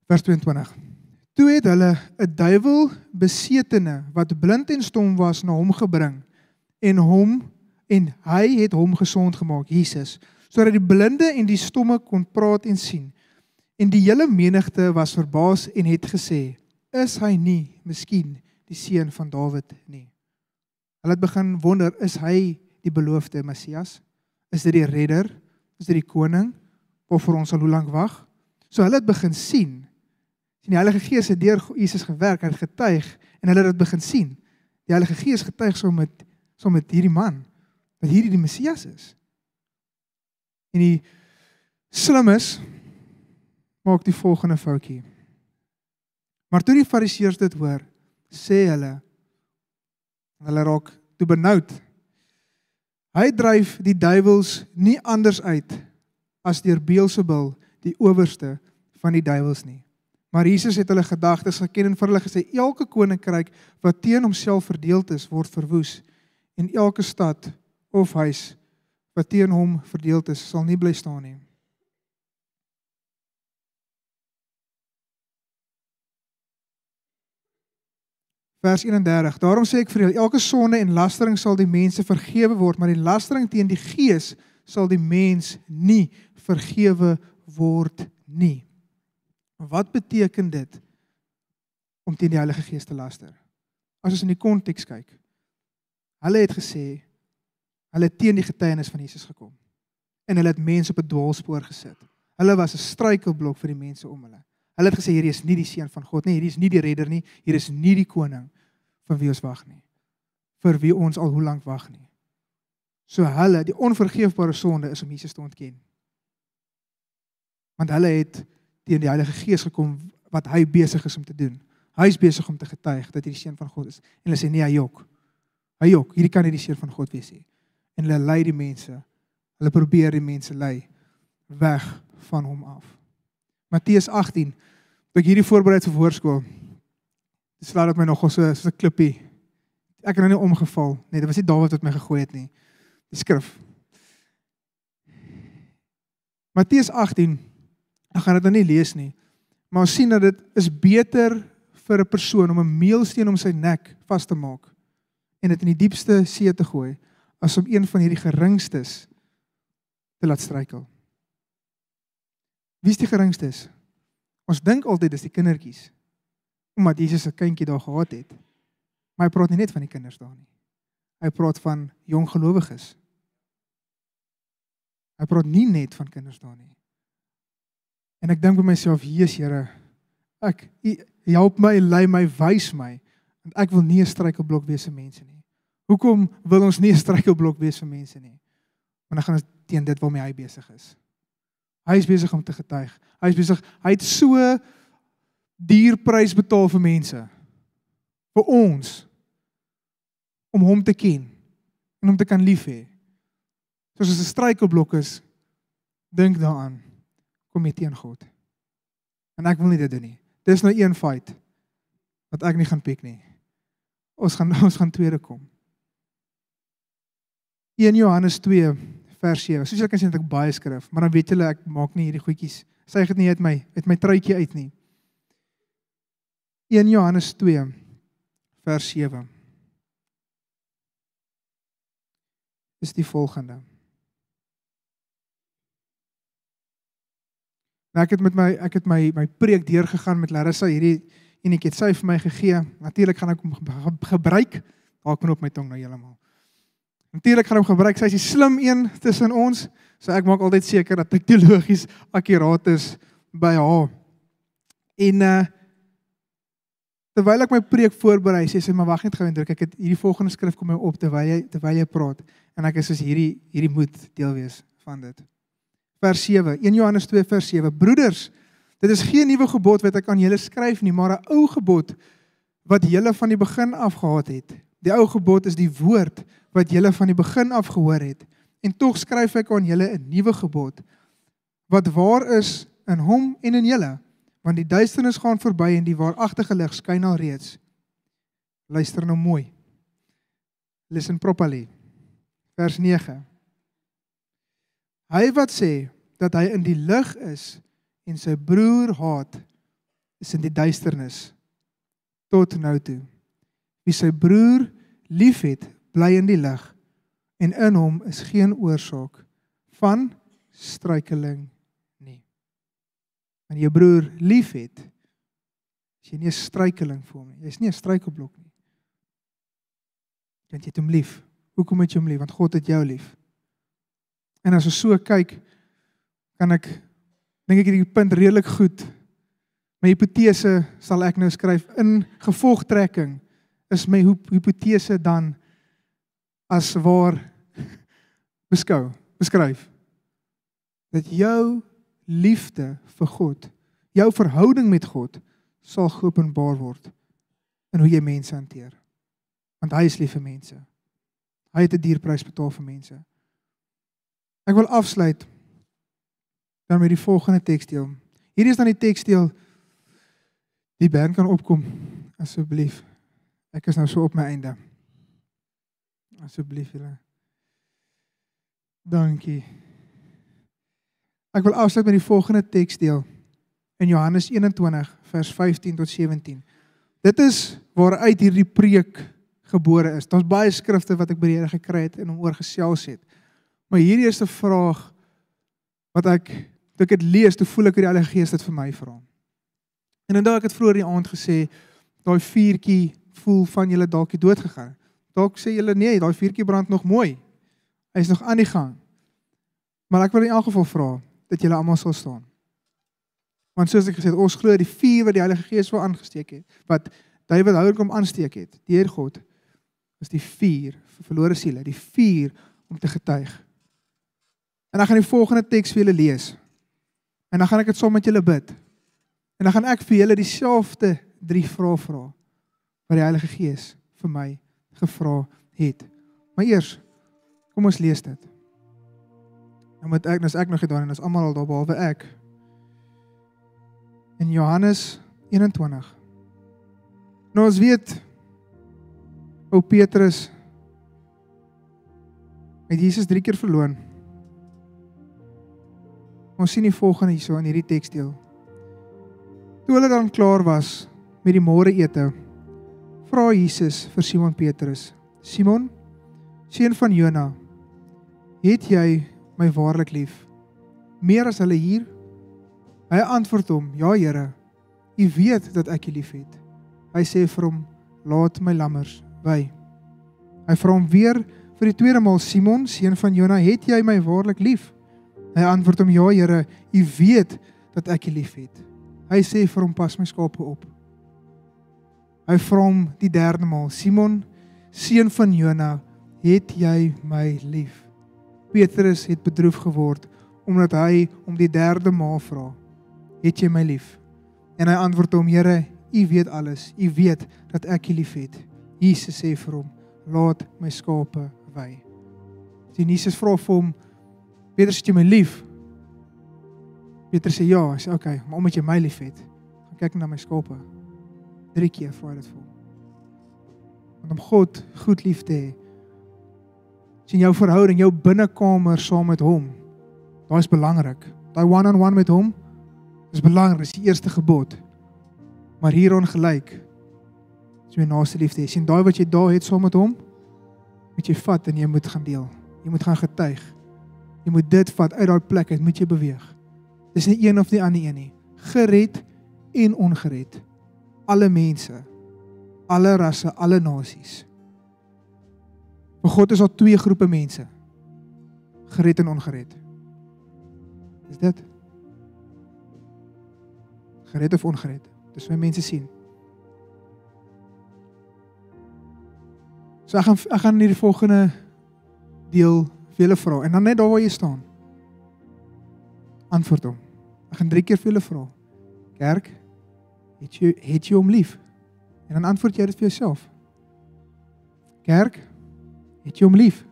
Vers 22. Toe het hulle 'n duiwel besetene wat blind en stom was na hom gebring en hom en hy het hom gesond gemaak, Jesus, sodat die blinde en die stomme kon praat en sien. En die hele menigte was verbaas en het gesê: "Is hy nie miskien die seun van Dawid nie?" Hulle het begin wonder, is hy die beloofde Messias? Is dit die redder? Is dit die koning? Of vir ons sal hoe lank wag? So hulle het begin sien. sien die Heilige Gees het deur Jesus gewerk, hy het getuig en hulle het dit begin sien. Die Heilige Gees getuig saam met saam met hierdie man dat hierdie die Messias is. En die slimmes maak die volgende foutjie. Maar toe die Fariseërs dit hoor, sê hulle hulle raak toe benoud. Hy dryf die duiwels nie anders uit as deur Beelzebul, die owerste van die duiwels nie. Maar Jesus het hulle gedagtes geken en vir hulle gesê: "Elke koninkryk wat teen homself verdeeld is, word verwoes, en elke stad of huis wat teen hom verdeeld is, sal nie bly staan nie." Vers 31. Daarom sê ek vir julle, elke sonde en lastering sal die mense vergewe word, maar die lastering teen die gees sal die mens nie vergewe word nie. Wat beteken dit om teen die Heilige Gees te laster? As ons in die konteks kyk. Hulle het gesê hulle het teen die getuienis van Jesus gekom en hulle het mense op 'n dwaalspoor gesit. Hulle was 'n struikelblok vir die mense om hulle. Hulle het gesê hierdie is nie die seun van God nie, hierdie is nie die redder nie, hier is nie die koning vir wie ons wag nie. Vir wie ons al hoe lank wag nie. So hulle, die onvergeefbare sonde is om Jesus te ontken. Want hulle het teen die Heilige Gees gekom wat hy besig is om te doen. Hy is besig om te getuig dat hy die seun van God is. En hulle sê nee, hy jok. Hy jok. Hierdie kan nie die seun van God wees nie. En hulle lei die mense. Hulle probeer die mense lei weg van hom af. Matteus 18. Toe ek hierdie voorberei vir voorskool. Dit slaat dit my nogal so so 'n klippie. Ek het nou nie omgeval nie. Dit was nie Dawid wat my gegooi het nie. Die skrif. Matteus 18. Ek gaan dit nou nie lees nie. Maar ons sien dat dit is beter vir 'n persoon om 'n meelsteen om sy nek vas te maak en dit in die diepste see te gooi as om een van hierdie geringstes te laat struikel. Wie is die geringstes? Ons dink altyd dis die kindertjies. Omdat Jesus 'n kindjie daar gehad het. Maar hy praat nie net van die kinders daar nie. Hy praat van jong gelowiges. Hy praat nie net van kinders daar nie. En ek dink by myself, Jesus Here, ek U help my, lei my, wys my, want ek wil nie 'n struikelblok wees vir mense nie. Hoekom wil ons nie 'n struikelblok wees vir mense nie? Want dan gaan ons teen dit waarmee hy besig is. Hy is besig om te getuig. Hy is besig, hy het so duur prys betaal vir mense. Vir ons om hom te ken en om te kan lief hê. Soos as 'n struikelblok is, dink daaraan kom jy teen God. En ek wil nie dit doen nie. Dis nou een fight wat ek nie gaan piek nie. Ons gaan (laughs) ons gaan tweede kom. 1 Johannes 2 vers 7. Soos julle kan sien het ek baie skrif, maar dan weet julle ek maak nie hierdie goedjies. Sy het nie uit my uit my truitjie uit nie. 1 Johannes 2 vers 7. Is die volgende. Nou ek het met my ek het my my preek deurgegaan met Larissa hierdie enetjie het sy vir my gegee. Natuurlik gaan ek hom ge- gebruik. Daar kom op my tong nou heeltemal. Natuurlik gaan hom gebruik. Sy is die slim een tussen ons. So ek maak altyd seker dat ek teologies akkuraat is by haar. En uh terwyl ek my preek voorberei, sê sy maar wag net gou en druk ek het hierdie volgende skrif kom my op terwyl jy terwyl jy praat en ek is soos hierdie hierdie moet deel wees van dit. Vers 7, 1 Johannes 2 vers 7. Broeders, dit is geen nuwe gebod wat ek aan julle skryf nie, maar 'n ou gebod wat julle van die begin af gehad het. Die ou gebod is die woord wat julle van die begin af gehoor het. En tog skryf ek aan julle 'n nuwe gebod wat waar is in hom en in julle, want die duisternis gaan verby en die waaragtige lig skyn al reeds. Luister nou mooi. Listen properly. Vers 9. Hy wat sê dat hy in die lig is en sy broer haat, is in die duisternis tot nou toe. Wie sy broer liefhet, bly in die lig en in hom is geen oorsaak van struikeling nie. Wanneer jou broer liefhet, is jy nie 'n struikeling vir hom nie. Jy's nie 'n struikelblok nie. Want jy het hom lief. Hoekom het jy hom lief? Want God het jou lief. En as ons so kyk, kan ek dink ek hierdie punt redelik goed. My hipotese sal ek nou skryf in gevolgtrekking is my hipotese dan as waar beskou, beskryf dat jou liefde vir God, jou verhouding met God sal geopenbaar word in hoe jy mense hanteer. Want hy is lief vir mense. Hy het 'n dierprys betaal vir mense. Ek wil afsluit dan met die volgende teksdeel. Hierdie is dan die teksdeel die band kan opkom asseblief. Ek is nou so op my einde. Asseblief julle. Dankie. Ek wil afsluit met die volgende teksdeel in Johannes 21 vers 15 tot 17. Dit is waaruit hierdie preek gebore is. Daar's baie skrifte wat ek by die Here gekry het en hom oor gesels het. Maar hierdie is 'n vraag wat ek toe ek dit lees, toe voel ek hoe die Heilige Gees dit vir my vra. En inderdaad ek het vroeër die aand gesê, daai vuurtjie voel van julle dalk het dood gegaan. Dalk sê julle nee, daai vuurtjie brand nog mooi. Hy's nog aan die gang. Maar ek wil in elk geval vra dat julle almal sal staan. Want soos ek gesê het, ons glo die vuur wat die Heilige Gees wil aangesteek het, wat David houer kom aansteek het, deur God, is die vuur vir verlore siele, die vuur om te getuig. En dan gaan die volgende teks vir julle lees. En dan gaan ek dit saam met julle bid. En dan gaan ek vir julle dieselfde drie vrae vra wat die Heilige Gees vir my gevra het. Maar eers kom ons lees dit. Nou moet ek, nou is ek nog gedaan en ons almal al daar behalwe ek. In Johannes 21. Nou ons weet ou Petrus het Jesus 3 keer verloon. Ons sien die volgende hierso in hierdie teksdeel. Toe hulle dan klaar was met die môreete, vra Jesus vir Simon Petrus: "Simon, seun van Jona, het jy my waarlik lief? Meer as hulle hier?" Hy antwoord hom: "Ja, Here. U weet dat ek U liefhet." Hy sê vir hom: "Laat my lammers wy." Hy vra hom weer vir die tweede maal: "Simon, seun van Jona, het jy my waarlik lief?" Hy antwoord hom: "Ja, Here, U weet dat ek U liefhet." Hy sê vir hom: "Pas my skape op." Hy vra hom die derde maal: "Simon, seun van Jona, het jy my lief?" Petrus het bedroef geword omdat hy om die derde maal vra: "Het jy my lief?" En hy antwoord hom: "Here, U weet alles. U weet dat ek U liefhet." Jesus sê vir hom: "Laat my skape wy." Sien Jesus vra vir hom: "Petrus, het jy my lief?" Petrus sê: "Ja." Hy sê: "Oké, okay, maar omdat jy my liefhet, gaan kyk na my skape." Drie keer hy dit hom. Want om God goed lief te hê, sien jou verhouding, jou binnekamer saam met hom. Daai is belangrik. Daai one-on-one met hom is belangrik, dis die eerste gebod. Maar hier ongelyk is jy naaste liefde. Sien daai wat jy daar het saam met hom, moet jy vat en jy moet gaan deel. Jy moet gaan getuig. Jy moet dit vat uit daai plek uit, moet jy beweeg. Dis nie een of die ander een nie. Gered en ongered. Alle mense, alle rasse, alle nasies. Vir God is daar twee groepe mense. Gered en ongered. Is dit? Gered of ongered? Dis hoe mense sien. So ek gaan ek gaan in die volgende deel vir julle vra en dan net daar waar jy staan. Antwoord hom. Ek gaan drie keer vir julle vra. Kerk, het jy het jy hom lief? En dan antwoord jy dit vir jouself. Kerk, het jy hom lief?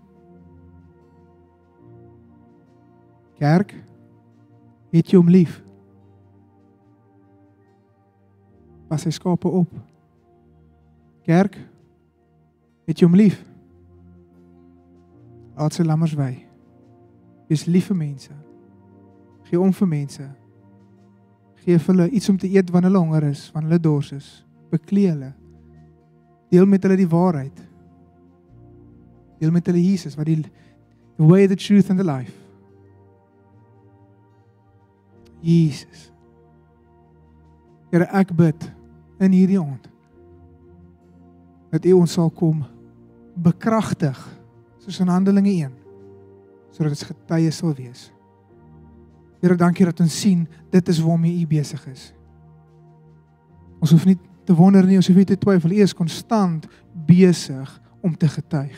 Kerk, het jy hom lief? Pas sy skape op. Kerk, het jy hom lief? Laat sy lammers wy. Wees lief vir mense. Gee om vir mense. Gee vir hulle iets om te eet wanneer hulle honger is, wanneer hulle dors is. Beklee hulle. Deel met hulle die waarheid. Deel met hulle Jesus wat die the way the truth and the life. Jesus. Here ek bid in hierdie aand dat U ons sal kom bekragtig soos in Handelinge 1 sodat ons getuies sal wees. Here, dankie dat ons sien dit is waarmee U besig is. Ons hoef nie te wonder nie, ons hoef nie te twyfel, U is konstant besig om te getuig.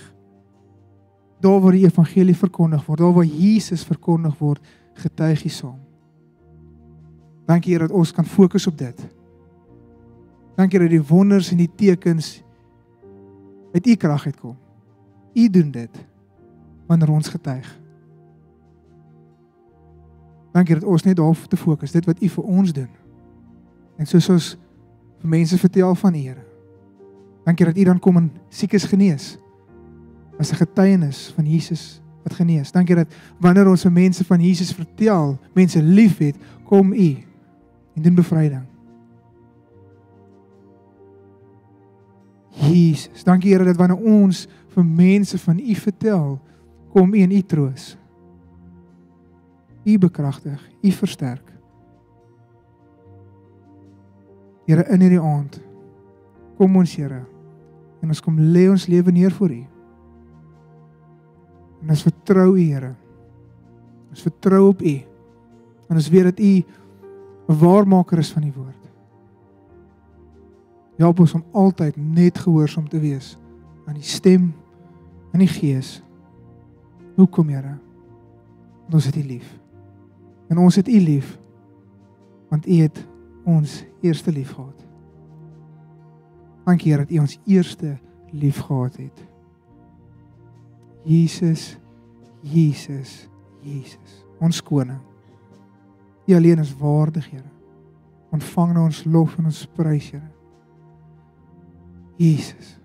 Daar waar die evangelie verkondig word, daar waar Jesus verkondig word, getuig U saam. Dankie Here dat ons kan fokus op dit. Dankie dat die wonders en die tekens uit U krag uitkom. U doen dit wanneer ons getuig. Dankie dat ons net daarop te fokus, dit wat U vir ons doen. En soos ons vir mense vertel van U Here. Dankie dat U dan kom en siekes genees. As 'n getuienis van Jesus wat genees. Dankie dat wanneer ons vir mense van Jesus vertel, mense liefhet, kom U en doen bevryding. Jesus, dankie Here dat wanneer ons vir mense van U vertel, kom U en U troos. U bekragtig, U versterk. Here in hierdie aand kom ons Here en ons kom lê ons lewe neer voor U. En ons vertrou U Here. Ons vertrou op U. En ons weet dat U 'n waarmaker is van die woord. Help ons om altyd net gehoorsaam te wees aan die stem en die gees. Hoekom, Here? Want ons het U lief. En ons het U lief want U het ons eerste lief gehad. Dankie Here dat U ons eerste lief gehad het. Jesus, Jesus, Jesus, ons koning. U alleen is waardig, Here. Ontvang nou ons lof en ons prys, Here. Jesus.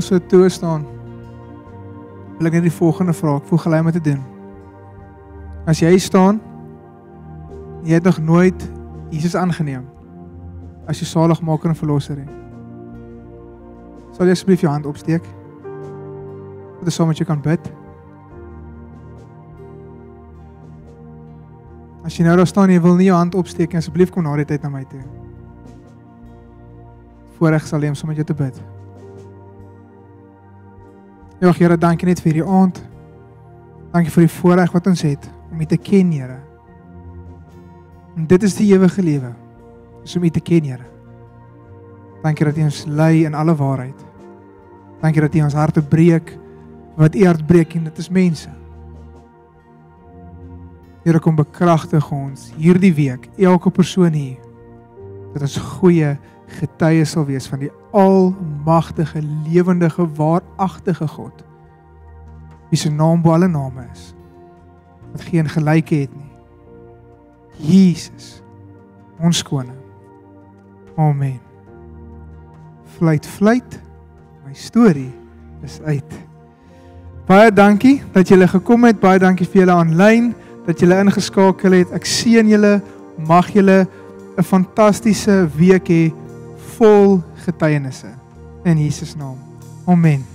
Almal so toe staan, wil ek net die volgende vraag voeg gelei om te doen. As jy staan, jy het nog nooit Jesus aangeneem as jou saligmaker en verlosser nie. Sal jy asseblief jou hand opsteek? Dat ons saam met jou kan bid. As jy nou daar staan en jy wil nie jou hand opsteek nie, asseblief kom na die tyd na my toe. Voorreg sal hê om saam met jou te bid. Ja, Here, dankie net vir hierdie aand. Dankie vir die voorreg wat ons het om U te ken, Here. En dit is die ewige lewe. Is om U te ken, Here. Dankie dat U ons lei in alle waarheid. Dankie dat U ons harte breek wat U hart breek en dit is mense. Here kom bekragtig ons hierdie week elke persoon hier dat ons goeie getuies sal wees van die almagtige lewendige waaragtige God wie se naam bo alle name is wat geen gelyke het nie. Jesus ons koning amen. Fluit fluit my storie is uit. Baie dankie dat julle gekom het baie dankie vir julle aanlyn dat julle ingeskakel het. Ek seën julle mag julle 'n fantastiese week hê vol getuienisse in Jesus naam. Amen.